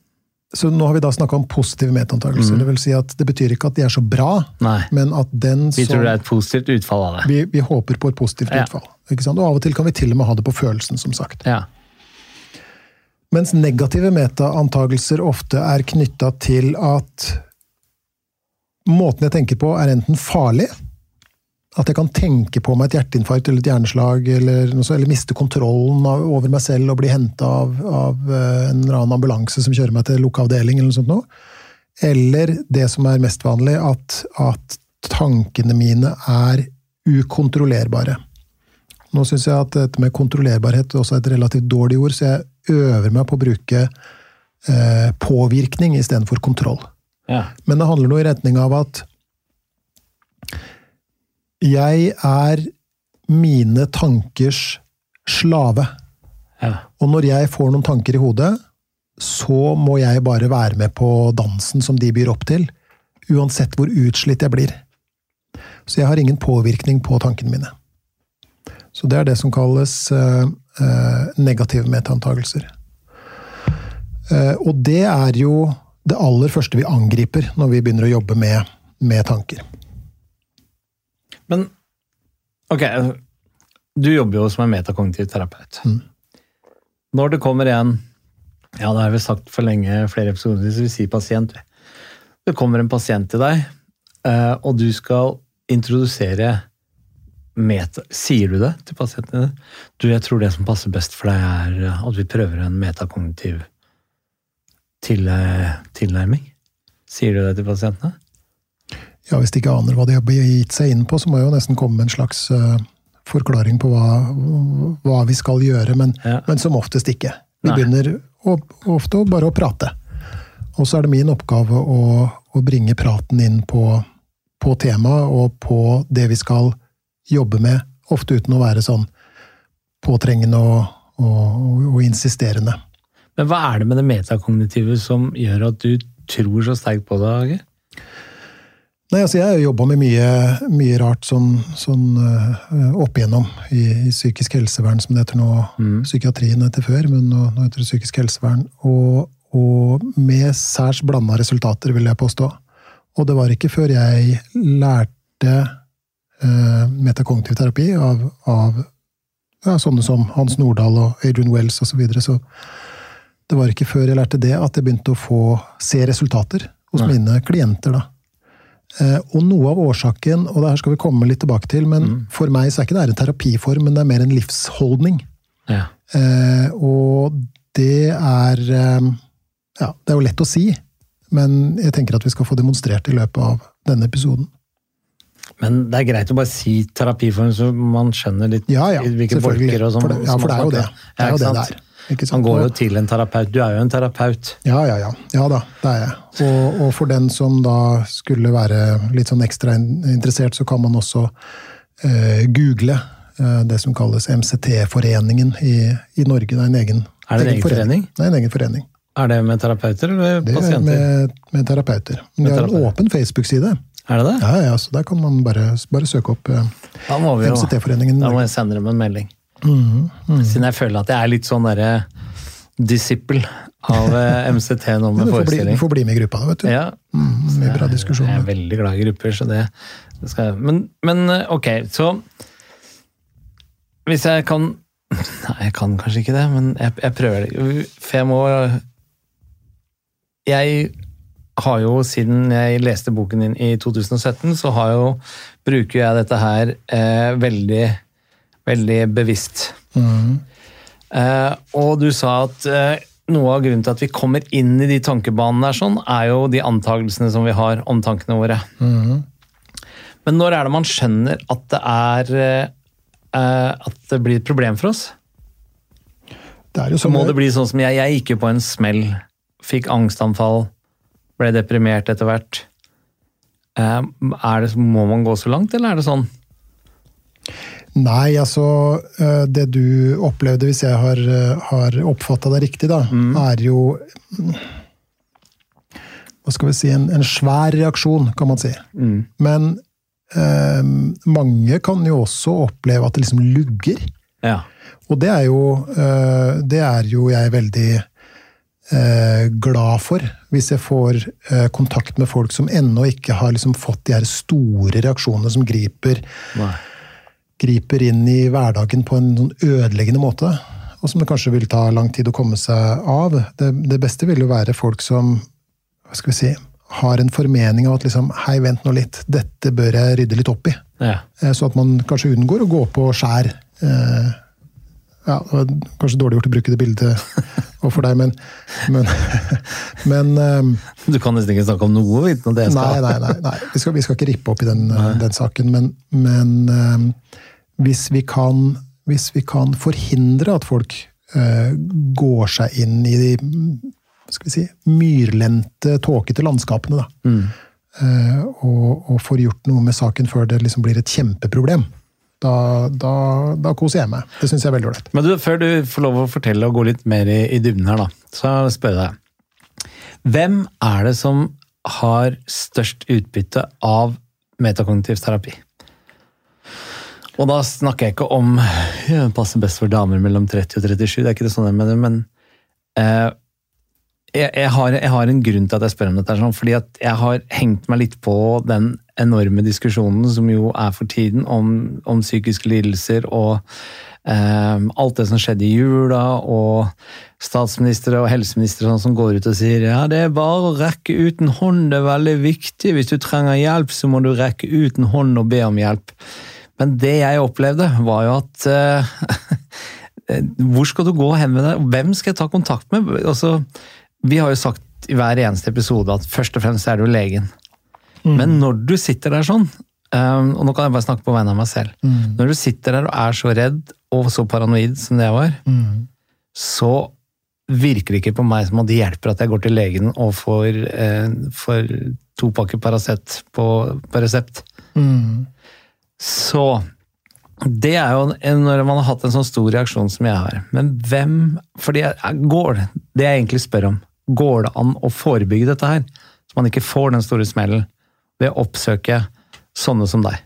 så nå har vi da snakka om positive metaantagelser. Det vil si at det betyr ikke at de er så bra, Nei. men at den Vi tror det er et positivt utfall av det. vi, vi håper på et positivt Ja. utfall. Og av og til kan vi til og med ha det på følelsen, som sagt. Ja. Mens negative metaantagelser ofte er knytta til at måten jeg tenker på, er enten farlig At jeg kan tenke på meg et hjerteinfarkt eller et hjerneslag, eller, eller miste kontrollen av, over meg selv og bli henta av, av eh, en eller annen ambulanse som kjører meg til lukkeavdeling, eller noe sånt noe. Eller det som er mest vanlig, at, at tankene mine er ukontrollerbare. Nå syns jeg at dette med kontrollerbarhet også er et relativt dårlig ord, så jeg øver meg på å bruke eh, påvirkning istedenfor kontroll. Ja. Men det handler noe i retning av at jeg er mine tankers slave. ja. Og når jeg får noen tanker i hodet, så må jeg bare være med på dansen som de byr opp til, uansett hvor utslitt jeg blir. Så jeg har ingen påvirkning på tankene mine. Så det er det som kalles uh, uh, negative metaantagelser. Uh, og det er jo det aller første vi angriper når vi begynner å jobbe med, med tanker. Men ok, du jobber jo som en metakognitiv terapeut. Mm. Når det kommer en ja, det har vi sagt for lenge, flere episoder, så vi sier pasient. Det kommer en pasient til deg, eh, og du skal introdusere meta... Sier du det til pasientene? Du, jeg tror det som passer best for deg, er at vi prøver en metakognitiv til, tilnærming. Sier du det til pasientene? Ja, Hvis de ikke aner hva de har gitt seg inn på, så må jeg jo nesten komme med en slags uh, forklaring på hva, hva, vi skal gjøre, men, ja. men som oftest ikke. Vi Nei. begynner å, ofte bare å prate. Og så er det min oppgave å, å bringe praten inn på, på temaet og på det vi skal jobbe med, ofte uten å være sånn påtrengende og, og, og insisterende. Men hva er det med det metakognitive som gjør at du tror så sterkt på det, Hage? Nei, altså Jeg har jobba med mye, mye, rart sånn, sånn uh, opp igjennom i, i, psykisk helsevern, som det heter nå. Mm. Psykiatrien heter før, men nå, nå, heter det psykisk helsevern. Og, og med særs blanda resultater, vil jeg påstå. Og det var ikke før jeg lærte uh, metakognitiv terapi av, av ja, sånne som Hans Nordahl og Adrian Wells osv., så, videre, så det var ikke før jeg lærte det at jeg begynte å få se resultater hos Nei. mine klienter. da. Eh, og noe av årsaken, og det her skal vi komme litt tilbake til, men mm. for meg så er ikke det en terapiform, men det er mer en livsholdning. Ja. Eh, og det er eh, Ja, det er jo lett å si, men jeg tenker at vi skal få demonstrert i løpet av denne episoden. Men det er greit å bare si terapiform, så man skjønner litt ja, ja, hvilke bolker og sånn. Ja, for det er jo det. Det er jo det det er. Han går jo til en terapeut. Du er jo en terapeut. Ja, ja, ja. Ja da, det er jeg. Og, og, for den som da skulle være litt sånn ekstra interessert, så kan man også eh, google eh, det som kalles MCT-foreningen i, i, Norge. Det er en egen, er det en egen forening? Det er en egen forening. Er det med terapeuter eller pasienter? Det er med, med terapeuter. Men de har en åpen Facebook-side. Er det det? Ja, ja, så Der kan man bare, bare søke opp eh, MCT-foreningen. Da må jeg sende dem en melding. Mm, mm. Siden jeg føler at jeg er litt sånn derre disippel av eh, MCT nå med ja, forestilling. Du får bli med i gruppa da, vet du. Ja, mm, mye bra diskusjon. Jeg er veldig glad i grupper, så det, det skal jeg men, men eh, ok, så Hvis jeg kan Nei, jeg kan kanskje ikke det, men jeg, jeg prøver det. For jeg må Jeg har jo, siden jeg leste boken din i 2017, så har jo, bruker jeg dette her eh, veldig veldig bevisst. Mm. Eh, og du sa at eh, noe av grunnen til at vi kommer inn i de tankebanene, er sånn, er jo de antakelsene som vi har om tankene våre. Mm. Men når er det man skjønner at det er eh, at det blir et problem for oss? så må det bli sånn som jeg. Jeg gikk jo på en smell. Fikk angstanfall. Ble deprimert etter hvert. Eh, det, må man gå så langt, eller er det sånn? Nei, altså eh, Det du opplevde, hvis jeg har, eh, har oppfatta det riktig, da, mm. er jo Hva skal vi si en, en svær reaksjon, kan man si. Mm. Men eh, mange kan jo også oppleve at det liksom lugger. Ja. Og det er jo, eh, det er jo jeg veldig eh, glad for. Hvis jeg får kontakt med folk som ennå ikke har liksom fått de her store reaksjonene som griper Nei griper inn i hverdagen på en sånn ødeleggende måte. Og som det kanskje vil ta lang tid å komme seg av. Det, det beste vil jo være folk som hva skal vi si, har en formening av at liksom, hei, vent nå litt, dette bør jeg rydde litt opp i. Ja. Eh, så at man kanskje unngår å gå på skjær. Eh, ja, det var kanskje dårlig gjort å bruke det bildet overfor deg, men, men, men um, Du kan nesten ikke snakke om noe uten at det skal Nei, nei, nei. nei. Vi, skal, vi, skal, ikke rippe opp i den, den saken, men, men um, hvis vi kan, hvis vi kan forhindre at folk uh, går seg inn i de skal vi si, myrlendte, tåkete landskapene, da. Mm. Uh, og, og, får gjort noe med saken før det liksom blir et kjempeproblem. Da, da, da koser jeg meg. Det syns jeg er veldig ålreit. Men du, før du får lov å fortelle og gå litt mer i, i dybden her, da, så spør jeg deg. Hvem er det som har størst utbytte av metakognitiv terapi? Og da snakker jeg ikke om ja, passer best for damer mellom 30 og 37, det er ikke det sånn jeg mener, men eh, jeg, jeg, har, jeg, har, en grunn til at jeg spør om dette. Sånn, fordi at jeg har hengt meg litt på den enorme diskusjonen som jo er for tiden om, om psykiske lidelser og eh, alt det som skjedde i jula, og statsministre og helseministre sånn, som går ut og sier ja, det er bare å rekke ut en hånd, det er veldig viktig. Hvis du trenger hjelp, så må du rekke ut en hånd og be om hjelp. Men det jeg opplevde, var jo at eh, Hvor skal du gå hen med det? Hvem skal jeg ta kontakt med? Altså, vi har jo sagt i hver eneste episode at først og fremst er det jo legen. Mm. Men når du sitter der sånn, um, og nå kan jeg bare snakke på vegne av meg selv mm. Når du sitter der og er så redd og så paranoid som det jeg var, mm. så virker det ikke på meg som at det hjelper at jeg går til legen og får, eh, får to pakker Paracet på, på resept. Mm. Så det er jo når man har hatt en sånn stor reaksjon som jeg har. Men hvem fordi jeg, går det, det jeg egentlig spør om, går det an å forebygge dette her? Så man ikke får den store smellen ved å oppsøke sånne som deg?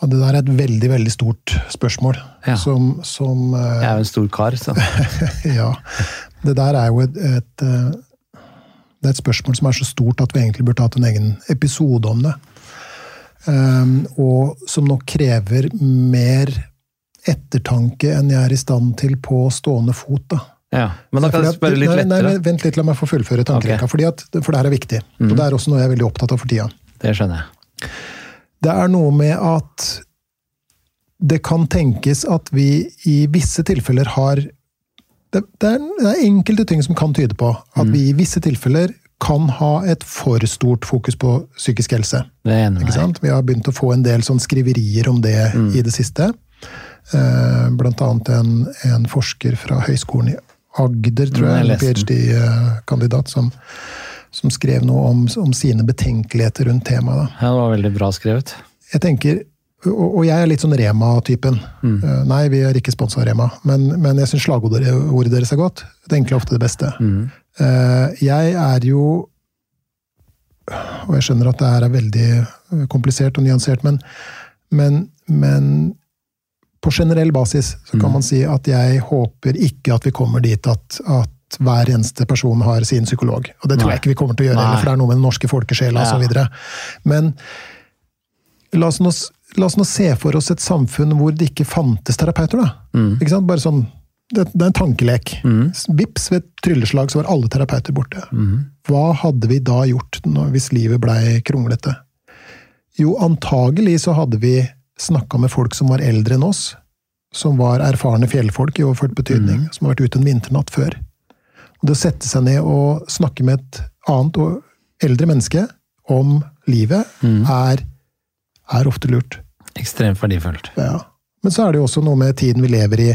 Ja, det der er et veldig veldig stort spørsmål. Ja. Som, som Jeg er jo en stor kar, så. ja. Det der er jo et, et, eh, det er et spørsmål som er så stort at vi egentlig burde hatt en egen episode om det. Um, og som nok krever mer ettertanke enn jeg er i stand til på stående fot. da. Ja, Men da kan jeg spørre litt lettere. Nei, nei, Vent litt, la meg få fullføre tankerekka. Okay. For det her er viktig. Mm. Og det er også noe jeg er veldig opptatt av for tida. Det skjønner jeg. Det er noe med at det kan tenkes at vi i visse tilfeller har det, det, er, det, er, enkelte ting som kan tyde på at mm. vi i visse tilfeller kan ha et for stort fokus på psykisk helse. Det er enig Vi har begynt å få en del sånn skriverier om det mm. i det siste. Eh, blant annet en, en, forsker fra Høgskolen i Agder, tror jeg, en ph.d.-kandidat, som, som, skrev noe om, om, sine betenkeligheter rundt temaet. Ja, det var veldig bra skrevet. Jeg tenker, og jeg er litt sånn Rema-typen. Mm. Eh, nei, vi er ikke sponsa av Rema, men, men jeg syns slagordet deres er godt. Det enkle er ofte det beste. Mm. Eh, jeg er jo Og jeg skjønner at det her er veldig komplisert og nyansert, men, men, men på generell basis så kan mm. man si at jeg håper ikke at vi kommer dit at, at hver eneste person har sin psykolog. Og det tror Nei. jeg ikke vi kommer til å gjøre, for det er noe med den norske folkesjela ja. osv. Men la oss, nå, la oss, nå, se for oss et samfunn hvor det ikke fantes terapeuter. da. Mm. Ikke sant? Bare sånn det, det, er en tankelek. Mm. Vips, ved et trylleslag så var alle terapeuter borte. Mm. Hva hadde vi da gjort når, hvis livet blei kronglete? Jo, antagelig så hadde vi snakka med folk som var eldre enn oss. Som var erfarne fjellfolk i overført betydning. Mm. Som har vært ute en vinternatt før. Og det å sette seg ned og snakke med et annet og eldre menneske om livet, mm. er, er ofte lurt. Ekstremt verdifullt. Ja. Men så er det jo også noe med tiden vi lever i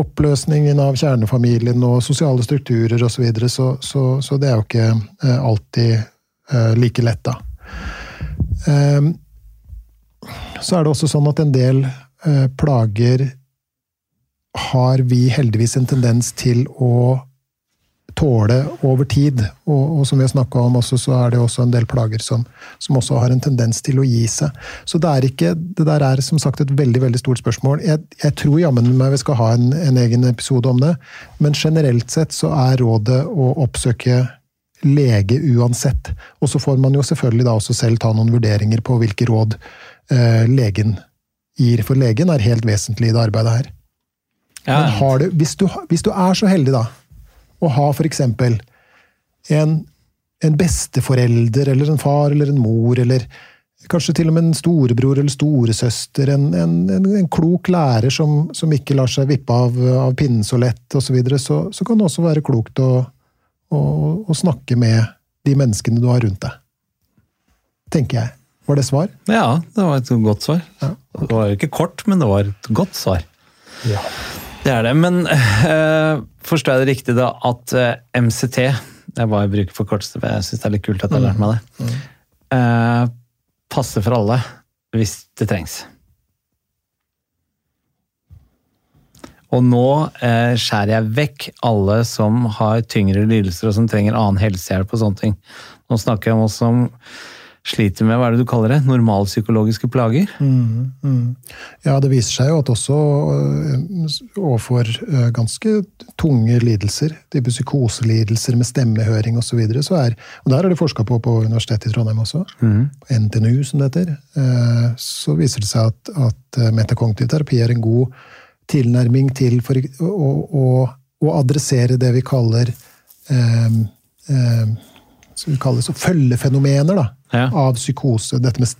oppløsningen av kjernefamilien og sosiale strukturer osv., så, videre, så, så Så det er jo ikke eh, alltid eh, like lett, da. Eh, så er det også sånn at en del plager har vi heldigvis en tendens til å tåle over tid. Og, og som vi har snakka om også, så er det også en del plager som, som, også har en tendens til å gi seg. Så det, er ikke, det der er som sagt et veldig veldig stort spørsmål. Jeg, jeg tror jammen meg vi skal ha en, en, egen episode om det, men generelt sett så er rådet å oppsøke lege uansett. Og så får man jo selvfølgelig da også selv ta noen vurderinger på hvilke råd eh, legen gir. For legen er helt vesentlig i det arbeidet her. Ja. Men du, hvis, du, hvis du er så heldig, da, å ha f.eks. En, en besteforelder eller en far eller en mor, eller kanskje til og med en storebror eller storesøster, en, en, en klok lærer som, som, ikke lar seg vippe av, av pinnen så lett, osv., så, videre, så så kan det også være klokt å, å, å, snakke med de menneskene du har rundt deg. Tenker jeg. Var det svar? Ja, det var et godt svar. Ja. Det var ikke kort, men det var et godt svar. Ja. Det er det. Men øh, forstår jeg det riktig da at eh, MCT Det er hva jeg bruker for jeg syns det er litt kult at jeg har lært meg det. Mm. Uh, passer for alle hvis det trengs. Og nå eh, skjærer jeg vekk alle som har tyngre lidelser og som trenger annen helsehjelp og sånne ting. Nå snakker jeg om oss som sliter med hva er det du kaller det, normalpsykologiske plager. Mm, mm. Ja, det viser seg jo at også øh, overfor øh, ganske tunge lidelser, type psykoselidelser med stemmehøring osv., så, videre, så er Og der er det forska på på Universitetet i Trondheim også, Mm. NTNU som det heter. øh, Så viser det seg at, at metakognitiv terapi er en god tilnærming til for, å, å, å adressere det vi kaller eh, eh, skal vi kalle det så følgefenomener da, Ja. av psykose, dette med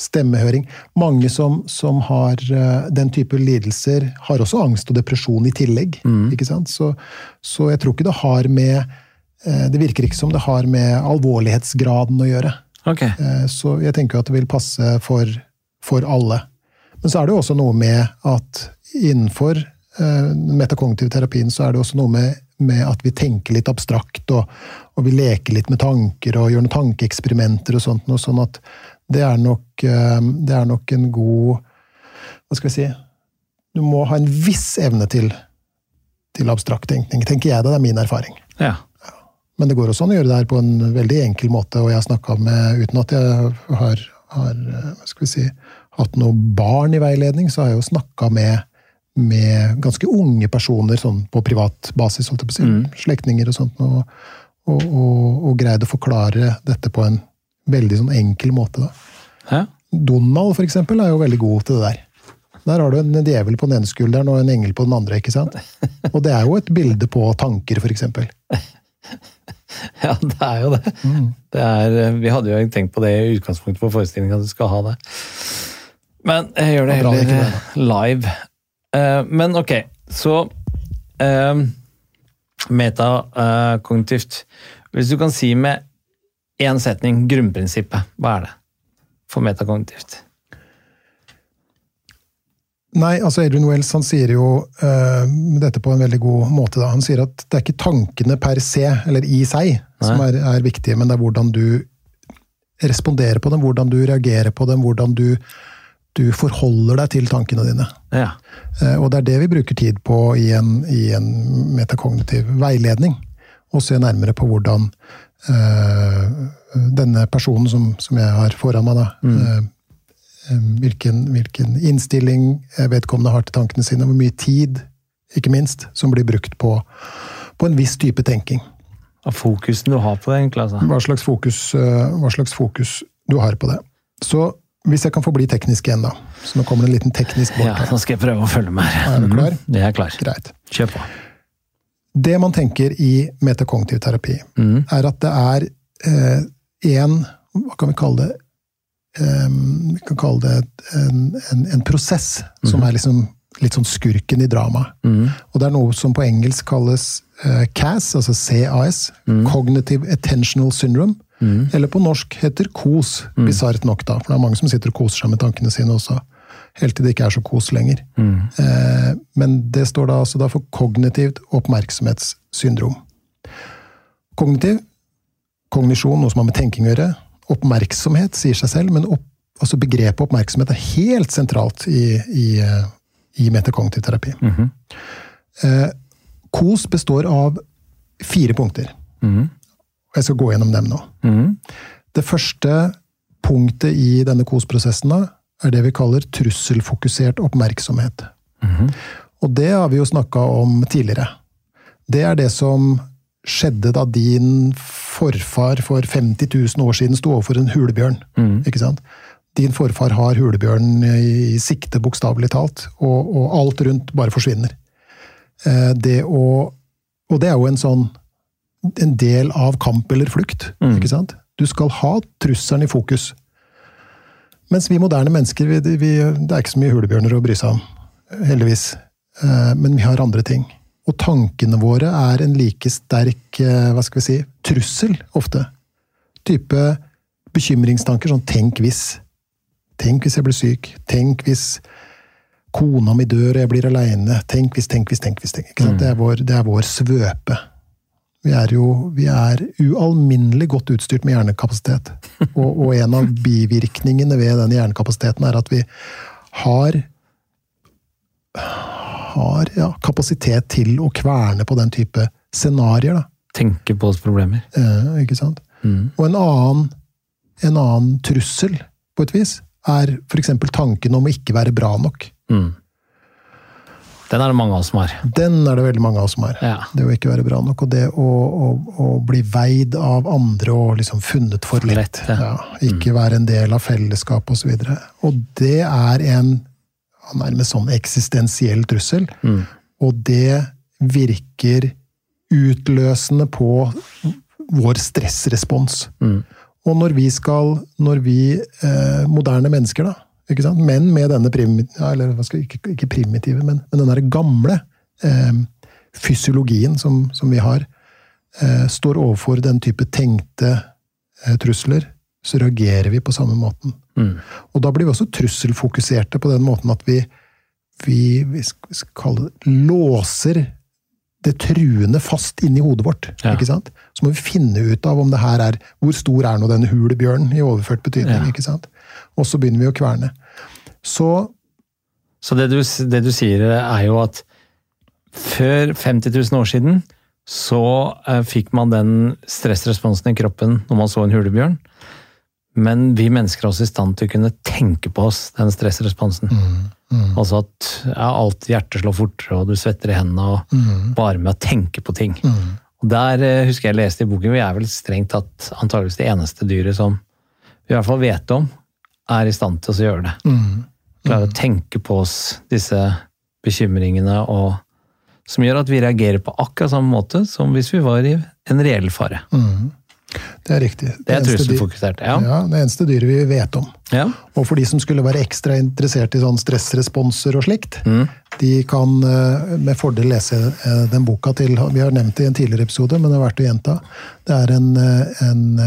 stemmehøring. Mange som, som har uh, den type lidelser, har også angst og depresjon i tillegg. ikke sant? Så, så jeg tror ikke det har med uh, Det virker ikke som det har med alvorlighetsgraden å gjøre. Okay. Uh, Så jeg tenker at det vil passe for, for alle. Men så er det jo også noe med at innenfor den metakognitive terapien så er det også noe med, med at vi tenker litt abstrakt, og, og vi leker litt med tanker og gjør noen tankeeksperimenter og sånt, noe sånn at det er nok, eh, det er nok en god Hva skal vi si Du må ha en viss evne til, til abstrakt tenkning, tenker jeg. Det, er min erfaring. Ja. Men det går også an å gjøre det her på en veldig enkel måte, og jeg har snakka med Uten at jeg har, har eh, skal vi si, hatt noe barn i veiledning, så har jeg jo snakka med, med ganske unge personer sånn på privat basis, holdt jeg på å si, slektninger og sånt, og, og, og, og greide å forklare dette på en veldig sånn enkel måte. Donald, for eksempel, er jo veldig god til det der. Der har du en djevel på den ene skulderen og en engel på den andre. ikke sant? Og det er jo et bilde på tanker, for eksempel. Ja, det er jo det. Mm. det er, eh, vi hadde jo tenkt på det i utgangspunktet på forestillingen, at du skal ha det. Men jeg gjør det heller eh, live. Eh, Men ok, så uh, Metakognitivt. Hvis du kan si med én setning grunnprinsippet, hva er det for metakognitivt? Nei, altså Adrian Wells han sier jo uh, dette på en veldig god måte. Da. Han sier at det er ikke tankene per se, eller i seg, som er, er viktige, men det er hvordan du responderer på dem, hvordan du reagerer på dem, hvordan du, du forholder deg til tankene dine. Ja. Eh, og det er det vi bruker tid på i en, i en metakognitiv veiledning. Å se nærmere på hvordan øh, denne personen som, som jeg har foran meg, da, mm. øh, hvilken, hvilken innstilling vedkommende har til tankene sine, hvor mye tid, ikke minst, som blir brukt på, på en viss type tenking. Av fokusen du har på det, egentlig. altså. Hva slags, fokus, hva slags fokus du har på det. Så hvis jeg kan få bli teknisk igjen, da. Så nå kommer det en liten teknisk bort Ja, nå skal jeg prøve å følge med. Er du klar? Mm, Jeg er klar. Greit. Kjør på. Det man tenker i metakognitiv terapi, mm. er at det er én Hva kan vi kalle det? Em, vi kan kalle det en, en, en prosess som er liksom litt sånn skurken i dramaet. Mhm. Og det er noe som på engelsk kalles eh, CAS, altså CAS, Cognitive Attentional Syndrome. Eller på norsk heter KOS, bisart nok, da. For det er mange som sitter og koser seg med tankene sine også. Helt til det ikke er så kos lenger. Eh, men det står da altså for kognitivt oppmerksomhetssyndrom. Kognitiv, kognisjon, noe som har med tenking å gjøre. Oppmerksomhet sier seg selv, men opp, altså begrepet oppmerksomhet er helt sentralt i, i, i metakognitiv terapi. Eh, KOS består av fire punkter. Og jeg skal gå gjennom dem nå. Mm. Det første punktet i denne KOS-prosessen er det vi kaller trusselfokusert oppmerksomhet. Og det har vi jo snakka om tidligere. Det er det som skjedde da din forfar for 50 000 år siden sto overfor en hulebjørn. Ikke sant? Din forfar har hulebjørnen i sikte, bokstavelig talt, og, og alt rundt bare forsvinner. Eh, Det å, og det er jo en sånn en del av kamp eller flukt. ikke sant? Du skal ha trusselen i fokus. Mens vi moderne mennesker, vi, vi, det er ikke så mye hulebjørner å bry seg om. Heldigvis. Eh, Men vi har andre ting. Og tankene våre er en like sterk eh, hva skal vi si, trussel, ofte. Type bekymringstanker sånn 'tenk hvis'. Tenk hvis jeg blir syk. Tenk hvis kona mi dør og jeg blir aleine. Tenk hvis, tenk hvis, tenk hvis. Tenk. Ikke sant? Det, er vår, det er vår svøpe. Vi er jo vi er ualminnelig godt utstyrt med hjernekapasitet. Og, og en av bivirkningene ved den hjernekapasiteten er at vi har har ja, kapasitet til å kverne på den type scenarioer. Tenke på oss problemer. Eh, ikke sant? Og en annen, en annen trussel, på et vis, er f.eks. tanken om å ikke være bra nok. Mm. Den er det mange av oss som har. Den er det veldig mange av oss som har. Ja. Det å ikke være bra nok, og det å, å, å bli veid av andre og liksom funnet for lett. lett, ja. ja. Ikke være en del av fellesskapet osv. Og, så og det er en nærmest sånn eksistensiell trussel. Mm. Og det virker utløsende på vår stressrespons. Mm. Og når vi skal, når vi eh, moderne mennesker, da, ikke sant? men med denne primitive, eller skal, ikke, ikke primitive, men, men den gamle eh, fysiologien som, som vi har, eh, står overfor den type tenkte eh, trusler, så reagerer vi på samme måten. Mm. Og da blir vi også trusselfokuserte på den måten at vi, vi, vi skal kalle det, låser det truende fast inni hodet vårt. Ja. ikke sant? Så må vi finne ut av om det her er Hvor stor er nå denne hulebjørnen, i overført betydning? Ja. ikke sant? Og så begynner vi å kverne. Så Så det du, det du sier er jo at før 50 000 år siden så eh, fikk man den stressresponsen i kroppen når man så en hulebjørn. Men vi mennesker er også i stand til å kunne tenke på oss den stressresponsen. Altså at ja, alt hjertet slår fortere, og du svetter i hendene, og bare med å tenke på ting. Og Der eh, husker jeg leste i boken, vi er vel strengt tatt antageligvis det eneste dyret som vi i hvert fall vet om, er i stand til å gjøre det. Klare å tenke på oss disse bekymringene, og som gjør at vi reagerer på akkurat samme måte som hvis vi var i en reell fare. det er riktig. Det er eneste dyr- trusselfokusert. Ja. Ja, det eneste dyret vi vet om. ja. Og for de som skulle være ekstra interessert i sånn stressresponser og slikt, Mm. de kan eh, med fordel lese eh, den boka til Vi har nevnt det i en tidligere episode, men det er verdt å gjenta. Det er en, eh, en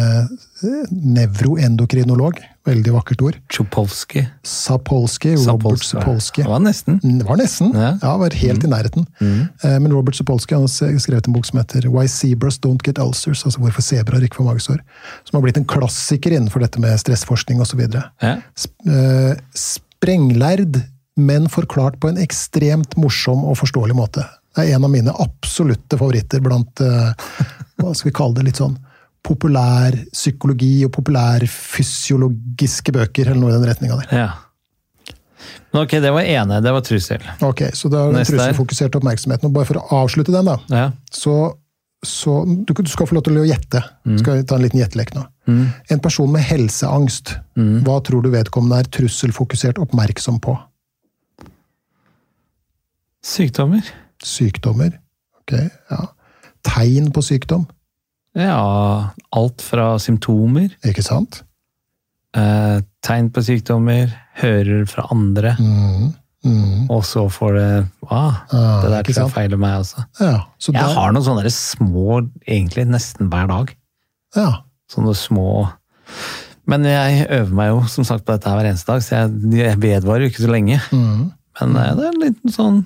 nevroendokrinolog, veldig vakkert ord. Tsjopolsky. Sapolsky, Robert Sapolsky. Det var nesten. Det var nesten. Ja. Ja, var helt i nærheten. Mm. Men Robert Sapolsky har skrevet en bok som heter Why Zebras Don't Get Ulcers, altså hvorfor sebraer ikke får magesår. Som har blitt en klassiker innenfor dette med stressforskning osv. Ja. Eh, Sprenglærd, men forklart på en ekstremt morsom og forståelig måte. Det er en av mine absolutte favoritter blant eh, hva skal vi kalle det, litt sånn populær psykologi og populærfysiologiske bøker, eller noe i den retninga der. ja. Men ok, det var ene. Det var trussel. Ok, Så da er trusselfokusert er- oppmerksomheten. Og bare for å avslutte den, da, Ja. så, så du, du skal få lov til å gjette. Skal jeg ta en liten gjettelek nå? En person med helseangst, hva tror du vedkommende er trusselfokusert oppmerksom på? Sykdommer? Sykdommer. Ok, ja. Tegn på sykdom, Ja, alt fra symptomer, ikke sant? eh, tegn på sykdommer, hører fra andre, Mm, mm, og så får det ah, Ah, Det der tror jeg feiler meg også. ja, så Jeg der, har noen sånne små, egentlig nesten hver dag. ja, Sånne små Men jeg øver meg jo som sagt på dette hver eneste dag, så jeg, jeg vedvarer jo ikke så lenge. mm, Men eh, det er en liten sånn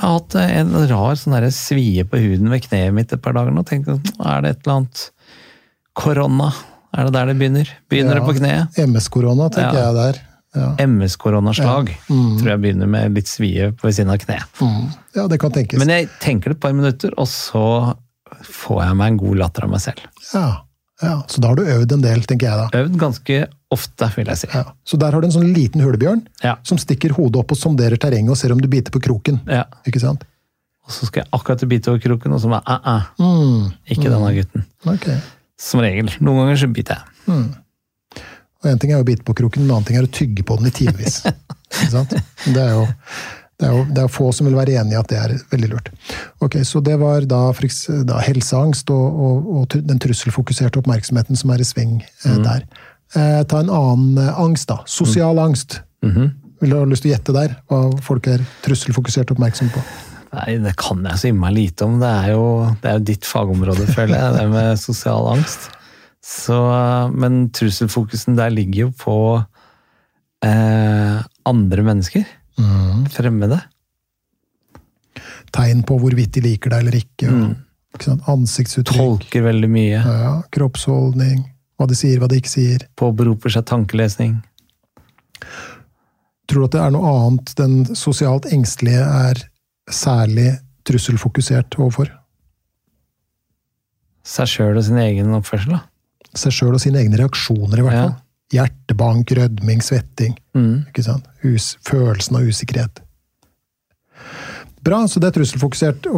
Jeg har hatt en rar sånn der svie på huden ved kneet mitt et par dager nå. Tenk, er det et eller annet korona? Er det der det begynner? Begynner Ja. det på kneet? MS-korona, tenker Ja. jeg der. Ja. MS-koronaslag. Tror jeg begynner med litt svie ved siden av kneet. Mm. ja, det kan tenkes. Men jeg tenker det et par minutter, og så får jeg meg en god latter av meg selv. Ja, ja, Så da har du øvd en del, tenker jeg da. Øvd ganske ofte, vil jeg si. Ja. Så der har du en sånn liten hulebjørn Ja. som stikker hodet opp og sonderer terrenget og ser om du biter på kroken. ja. Ikke sant? Og så skal jeg akkurat bite over kroken, og så bare æ-æ. Mm. ikke denne gutten. Okay. Som regel. Noen ganger så biter jeg. Og En ting er å bite på kroken, en annen ting er å tygge på den i timevis. Det er jo det er jo det er få som vil være enig i at det er veldig lurt. Ok, Så det var da, da helseangst og, og, og den trusselfokuserte oppmerksomheten som er i sving eh, der. Eh, ta en annen eh, angst, da. Sosial angst. Vil du ha lyst til å gjette der? Hva folk er trusselfokusert oppmerksom på? Nei, det kan jeg så innmari lite om. Det er, jo, det er jo ditt fagområde, føler jeg, det med sosial angst. Så, men trusselfokusen der ligger jo på eh, andre mennesker. Fremmede. Tegn på hvorvidt de liker deg eller ikke. Mm. ikke? Ansiktsuttrykk, Tolker veldig mye. ja, kroppsholdning, hva de sier, hva de ikke sier. Påberoper seg tankelesning. Tror du at det er noe annet den sosialt engstelige er særlig trusselfokusert overfor? Seg sjøl og sin egen oppførsel. da. seg sjøl og sine egne reaksjoner, i hvert Ja. Hjertebank, rødming, svetting. Ikke sant? Us følelsen av usikkerhet. Bra, så det er trusselfokusert.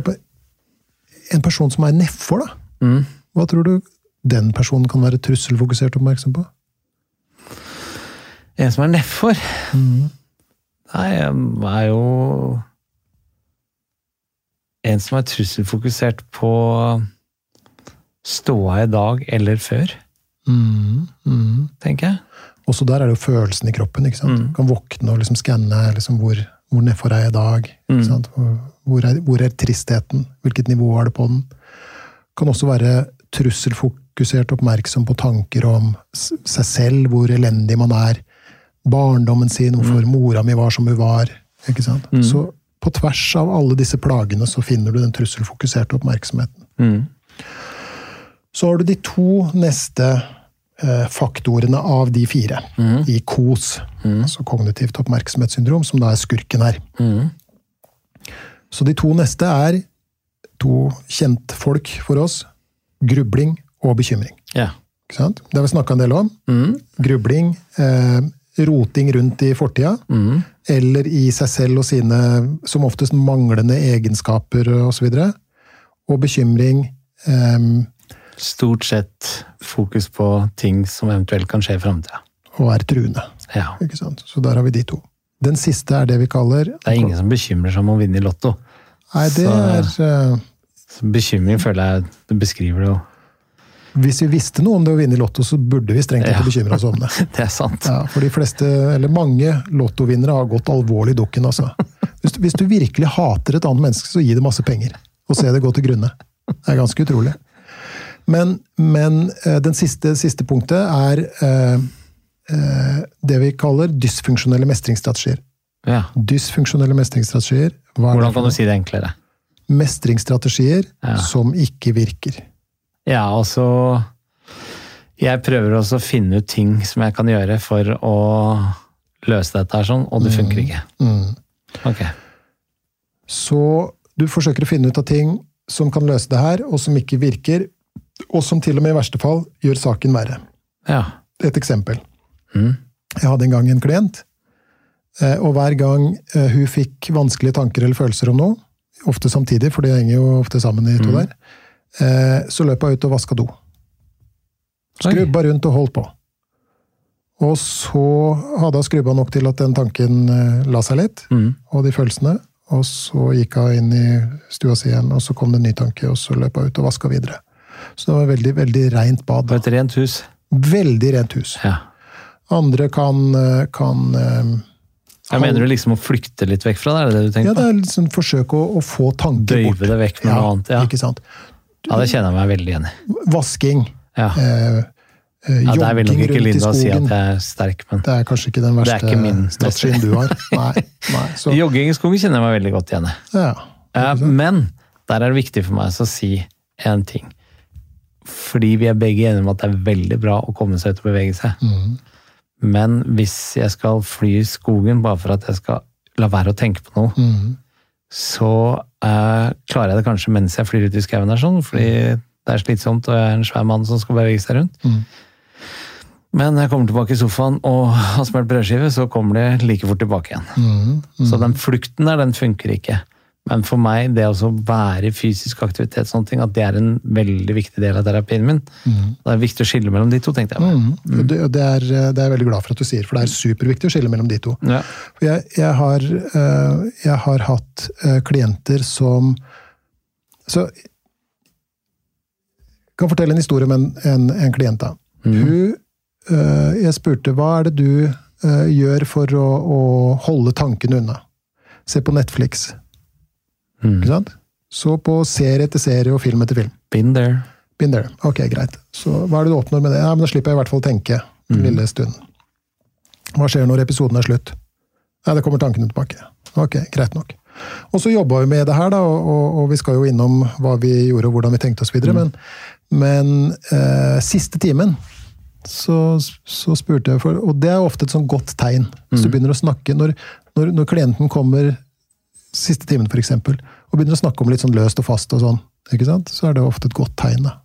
En person som er nedfor, da? Mm. Hva tror du den personen kan være trusselfokusert oppmerksom på? En som er nedfor? Nei, jeg er jo En som er trusselfokusert på ståa i dag eller før, Mm, mm. tenker jeg. Også der er det jo følelsen i kroppen. ikke sant? Mm. Du kan våkne og liksom skanne liksom hvor, hvor nedfor er jeg i dag. Mm. Ikke sant? Hvor, hvor, er, hvor er tristheten? Hvilket nivå er det på den? Kan også være trusselfokusert oppmerksom på tanker om seg selv, hvor elendig man er. Barndommen sin, hvorfor mora mi var som hun var. ikke sant? Så på tvers av alle disse plagene så finner du den trusselfokuserte oppmerksomheten. Mm. Så har du de to neste eh, faktorene av de fire i KOS, altså kognitivt oppmerksomhetssyndrom, som da er skurken her. Mm. Så de to neste er to kjentfolk for oss. Grubling og bekymring. Sant? Det har vi snakka en del om. Mm. Grubling, eh, roting rundt i fortida, Mm. eller i seg selv og sine som oftest manglende egenskaper osv. Og, så og bekymring eh, Stort sett fokus på ting som eventuelt kan skje i framtida. og er truende. Ja. Ikke sant? Så der har vi de to. Den siste er det vi kaller Det er ingen som bekymrer seg om å vinne i Lotto. Nei, det Så- er eh, Så bekymring føler jeg det beskriver det jo. Hvis vi visste noe om det å vinne i Lotto, så burde vi strengt tatt Ja. bekymre oss om det. Det er sant. Ja, for de fleste, eller mange lottovinnere har gått alvorlig dukken. Altså. Hvis, du- hvis du virkelig hater et annet menneske, så gi det masse penger. Og se det gå til grunne. Det er ganske utrolig. Men, men eh, den siste, siste punktet er eh, eh, det vi kaller dysfunksjonelle mestringsstrategier. Ja. Dysfunksjonelle mestringsstrategier. Er Hvordan kan du si det enklere? Mestringsstrategier Ja. som ikke virker. Ja, altså Jeg prøver også å finne ut ting som jeg kan gjøre for å løse dette her sånn, og det funker ikke. Mm. Ok. Så du forsøker å finne ut av ting som kan løse det her, og som ikke virker, og som til og med i verste fall gjør saken verre. Ja. Et eksempel. Mm. Jeg hadde en gang en klient, eh, og hver gang eh, hun fikk vanskelige tanker eller følelser om noe, ofte samtidig, for det henger jo ofte sammen i to Mm. der, eh, så løp hun ut og vaska do. Skrubba rundt og holdt på. Og så hadde hun skrubba nok til at den tanken la seg litt, Mm. og de følelsene. Og så gikk hun inn i stua si igjen, og så kom det en ny tanke, og så løp hun ut og vaska videre. Så det var veldig, veldig rent bad. Da. et rent hus. Veldig rent hus. Ja. Andre kan, eh, kan eh, Jeg mener du liksom å flykte litt vekk fra det? Er det det du Ja, det er liksom forsøk å, å få tanker Døyve bort. det vekk med noe annet? Ja. Ikke sant. ja, det kjenner jeg meg veldig igjen i. Vasking. Ja. Eh, eh, Ja, Der vil nok ikke Linda si at jeg er sterk, men Det er kanskje ikke den Det er verste strategien du har. Nei, nei. Så, jogging i skogen kjenner jeg meg veldig godt igjen i. ja. Ja, men der er det viktig for meg å si én ting. Fordi vi er begge enige om at det er veldig bra å komme seg ut og bevege seg. Mm. Men hvis jeg skal fly i skogen bare for at jeg skal la være å tenke på noe, Mm. så eh, klarer jeg det kanskje mens jeg flyr ut i skauen, sånn, fordi det er slitsomt og jeg er en svær mann som skal bevege seg rundt. Mm. Men når jeg kommer tilbake i sofaen og har smelt brødskive, så kommer det like fort tilbake igjen. Mm. Så den flukten der, den funker ikke. Men for meg, det å være i fysisk aktivitet, sånne ting, at det er en veldig viktig del av terapien min. Det er viktig å skille mellom de to, tenkte jeg. Mm. Mm. Det, det, er, det er jeg veldig glad for at du sier, for det er superviktig å skille mellom de to. Ja. Jeg, jeg, har, eh, jeg har hatt eh, klienter som Så jeg kan fortelle en historie om en, en, en klient. da. Hun, eh, jeg spurte hva er det du eh, gjør for å, å holde tankene unna. Se på Netflix. Mm. Ikke sant? Så på serie etter serie og film etter film. Been there. Been there. Ok, greit. Så hva er det du oppnår med det? Ja, men Da slipper jeg i hvert fall å tenke en lille stund. Hva skjer når episoden er slutt? Nei, det kommer tankene tilbake. Ok, greit nok. Og så jobba vi med det her, da, og, og, vi skal jo innom hva vi gjorde og hvordan vi tenkte oss videre. Men, men eh, siste timen så, så spurte jeg for Og det er ofte et sånn godt tegn. Hvis du begynner å snakke Når, når, når klienten kommer siste timen, for eksempel, og begynner å snakke om litt sånn løst og fast og sånn, ikke sant? så er det ofte et godt tegn. da.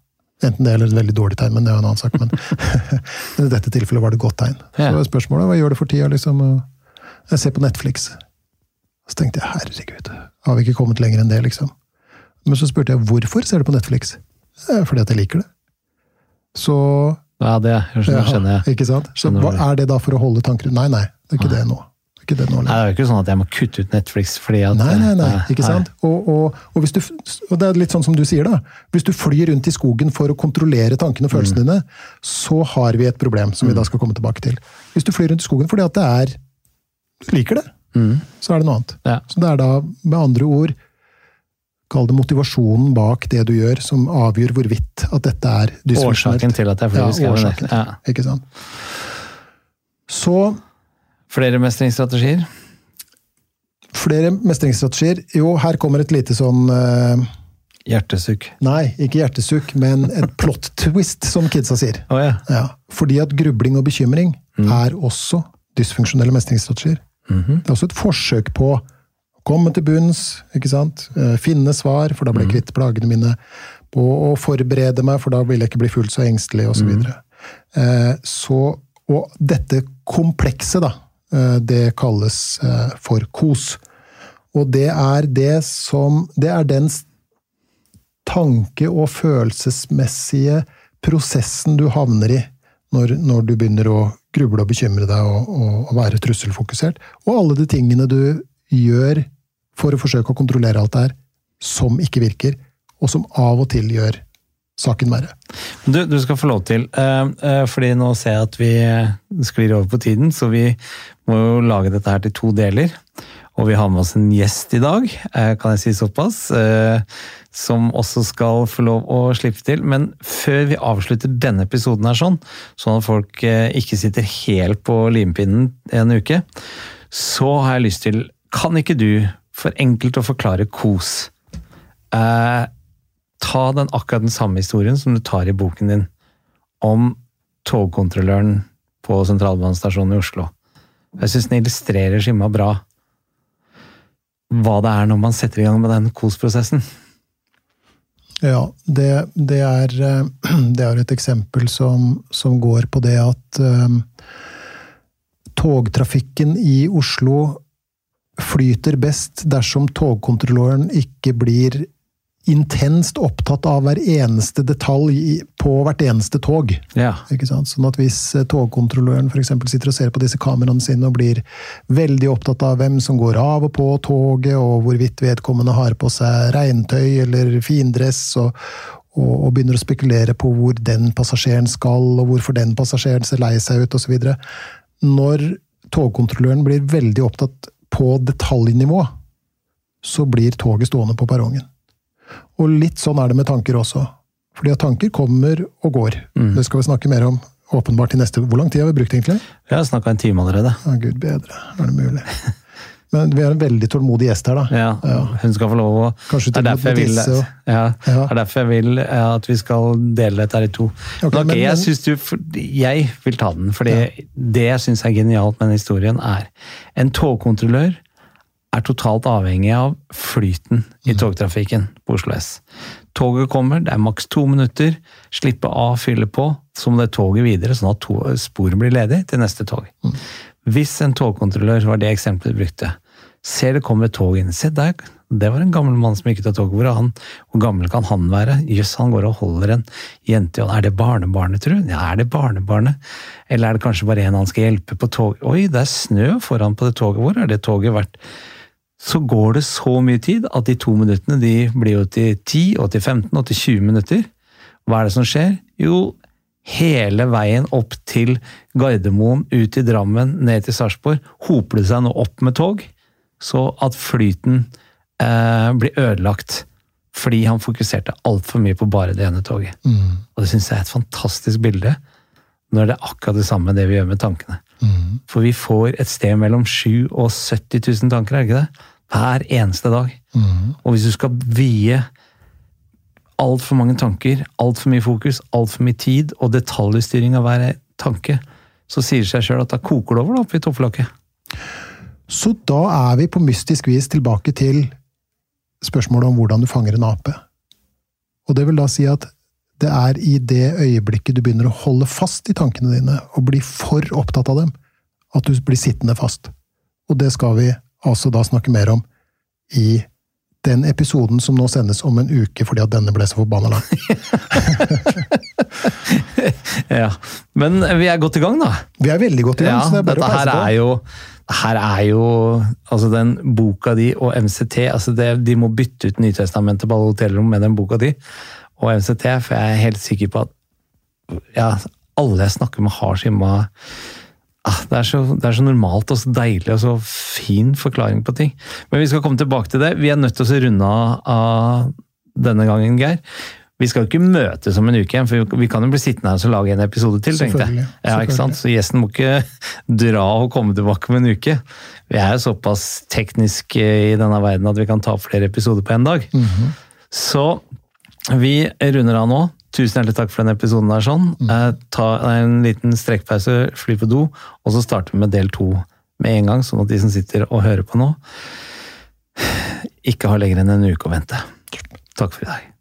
Enten det eller et veldig dårlig tegn, men det er jo en annen sak. Men, men i dette tilfellet var det et godt tegn. Ja. Så var spørsmålet hva gjør det for tida? Liksom, jeg ser på Netflix. Så tenkte jeg herregud, har vi ikke kommet lenger enn det, liksom? Men så spurte jeg hvorfor ser du på Netflix? «Eh, Fordi at jeg liker det. Så Ja, det skjønner, skjønner jeg. Ikke sant? Så hva er det da for å holde tanker Nei, nei, det er ikke det nå. Ikke det nå Nei, det er jo ikke sånn at jeg må kutte ut Netflix fordi at Nei, nei, nei, Nei, ikke sant? Og, og, og, hvis du, og det er litt sånn som du sier, da. Hvis du flyr rundt i skogen for å kontrollere tankene og følelsene Mm. dine, så har vi et problem som vi da skal komme tilbake til. Hvis du flyr rundt i skogen fordi at det er Du liker det, Mm. så er det noe annet. Ja. Så det er da, med andre ord, kall det motivasjonen bak det du gjør, som avgjør hvorvidt at dette er dysfunksjonelt. Årsaken til at jeg flyr Ja, årsaken. Ja. Ikke sant? Så Flere mestringsstrategier? flere mestringsstrategier. Jo, her kommer et lite sånn uh... Hjertesukk. Nei, ikke hjertesukk, men et plot twist, som kidsa sier. Oh, ja. Ja, fordi at grubling og bekymring er også dysfunksjonelle mestringsstrategier. Mhm. Det er også et forsøk på å komme til bunns, ikke sant? Eh, finne svar, for da blir jeg kvitt plagene mine. På å forberede meg, for da vil jeg ikke bli fullt så engstelig, osv. Så. Eh, så Og dette komplekset, da, det kalles eh, for kos. Og det er det som Det er den tanke- og følelsesmessige prosessen du havner i når, når du begynner å gruble og bekymre deg og, og, og være trusselfokusert. Og alle de tingene du gjør for å forsøke å kontrollere alt det her, som ikke virker, og som av og til gjør saken være. Du, du skal få lov til, eh, eh, fordi nå ser jeg at vi sklir over på tiden, så vi må jo lage dette her til to deler. Og vi har med oss en gjest i dag, eh, kan jeg si såpass, som også skal få lov å slippe til. Men før vi avslutter denne episoden her sånn, sånn at folk ikke sitter helt på limpinnen en uke, så har jeg lyst til, kan ikke du for enkelt å forklare kos? Ta den akkurat den samme historien som du tar i boken din om togkontrolløren på sentralbanestasjonen i Oslo. Jeg syns den illustrerer skimma bra hva det er når man setter i gang med den kos-prosessen. Ja, det, det, er, eh, det er et eksempel som, som går på det at um, togtrafikken i Oslo flyter best dersom togkontrolløren ikke blir intenst opptatt av hver eneste detalj på hvert eneste tog. Ja. Sånn at hvis eh, togkontrolløren for sitter og ser på disse kameraene sine og blir veldig opptatt av hvem som går av og på toget, og hvorvidt vedkommende har på seg regntøy eller findress, og, og, og begynner å spekulere på hvor den passasjeren skal, og hvorfor den passasjeren ser lei seg ut, osv. Når togkontrolløren blir veldig opptatt på detaljnivå, så blir toget stående på perrongen. Og litt sånn er det med tanker også. Fordi at tanker kommer og går. Det skal vi snakke mer om åpenbart til neste Hvor lang tid har vi brukt, egentlig? Vi har snakka en time allerede. Ja, Gud bedre, er det mulig? Men vi har en veldig tålmodig gjest her, da. Ja, Hun skal få lov å Kanskje Det er til og med vil, disse ja, det Ja. er derfor jeg vil eh, at vi skal dele dette her i to. Ok, Men ok, men- jeg, synes du, jeg vil ta den, fordi det jeg syns er genialt med den historien, er en togkontrollør er totalt avhengig av flyten i Mm. togtrafikken på Oslo S. Toget kommer, det er maks to minutter, slippe av, fylle på, så må det toget videre, sånn at sporet blir ledig til neste tog. Mm. Hvis en togkontrollør var det eksempelet du brukte, ser det kommer et tog inn, se der, det var en gammel mann som gikk ut av toget, hvor, han, hvor gammel kan han være? Jøss, han går og holder en jente, og er det barnebarnet, tru? Ja, er det barnebarnet? Eller er det kanskje bare en han skal hjelpe på tog? Oi, det er snø foran på det toget, hvor har det toget vært? Så går det så mye tid at de to minuttene de blir jo til 10, og til 15 og til 20 minutter. Hva er det som skjer? Jo, hele veien opp til Gardermoen, ut til Drammen, ned til Sarpsborg, hoper det seg nå opp med tog, så at flyten eh, blir ødelagt. Fordi han fokuserte altfor mye på bare det ene toget. Og det syns jeg er et fantastisk bilde, når det er akkurat det samme det vi gjør med tankene. For vi får et sted mellom 7 og 70 000 tanker, er det ikke det? Hver eneste dag. Og hvis du skal vie altfor mange tanker, altfor mye fokus, altfor mye tid og detaljstyring av hver tanke, så sier det seg sjøl at da koker det over da, oppi toppflakket. Så da er vi på mystisk vis tilbake til spørsmålet om hvordan du fanger en ape. Og det vil da si at Det er i det øyeblikket du begynner å holde fast i tankene dine, og bli for opptatt av dem, at du blir sittende fast. Og det skal vi altså da snakke mer om i den episoden som nå sendes om en uke fordi at denne ble så forbanna lang. ja. Men vi er godt i gang, da. Vi er veldig godt i gang. Ja, så det er bare dette å her på. er jo her er jo altså den boka di og MCT altså det, De må bytte ut Nytestamentet på alle hotellrom med den boka di og MCT, for jeg er helt sikker på at ja, alle jeg snakker med, har simma ah, det, er så, det er så normalt og så deilig og så fin forklaring på ting. Men vi skal komme tilbake til det. Vi er nødt til å runde av, denne gangen, Geir. Vi skal jo ikke møtes om en uke igjen, for vi kan jo bli sittende her og lage en episode til. tenkte jeg. Ja, ikke sant? Så gjesten må ikke dra og komme tilbake om en uke. Vi er jo såpass tekniske i denne verden at vi kan ta flere episoder på en dag. Så vi runder av nå. Tusen hjertelig takk for denne episoden. der sånn. Eh, ta en liten strekkpause, fly på do, og så starter vi med del to med en gang, sånn at de som sitter og hører på nå, ikke har lenger enn en uke å vente. Takk for i dag.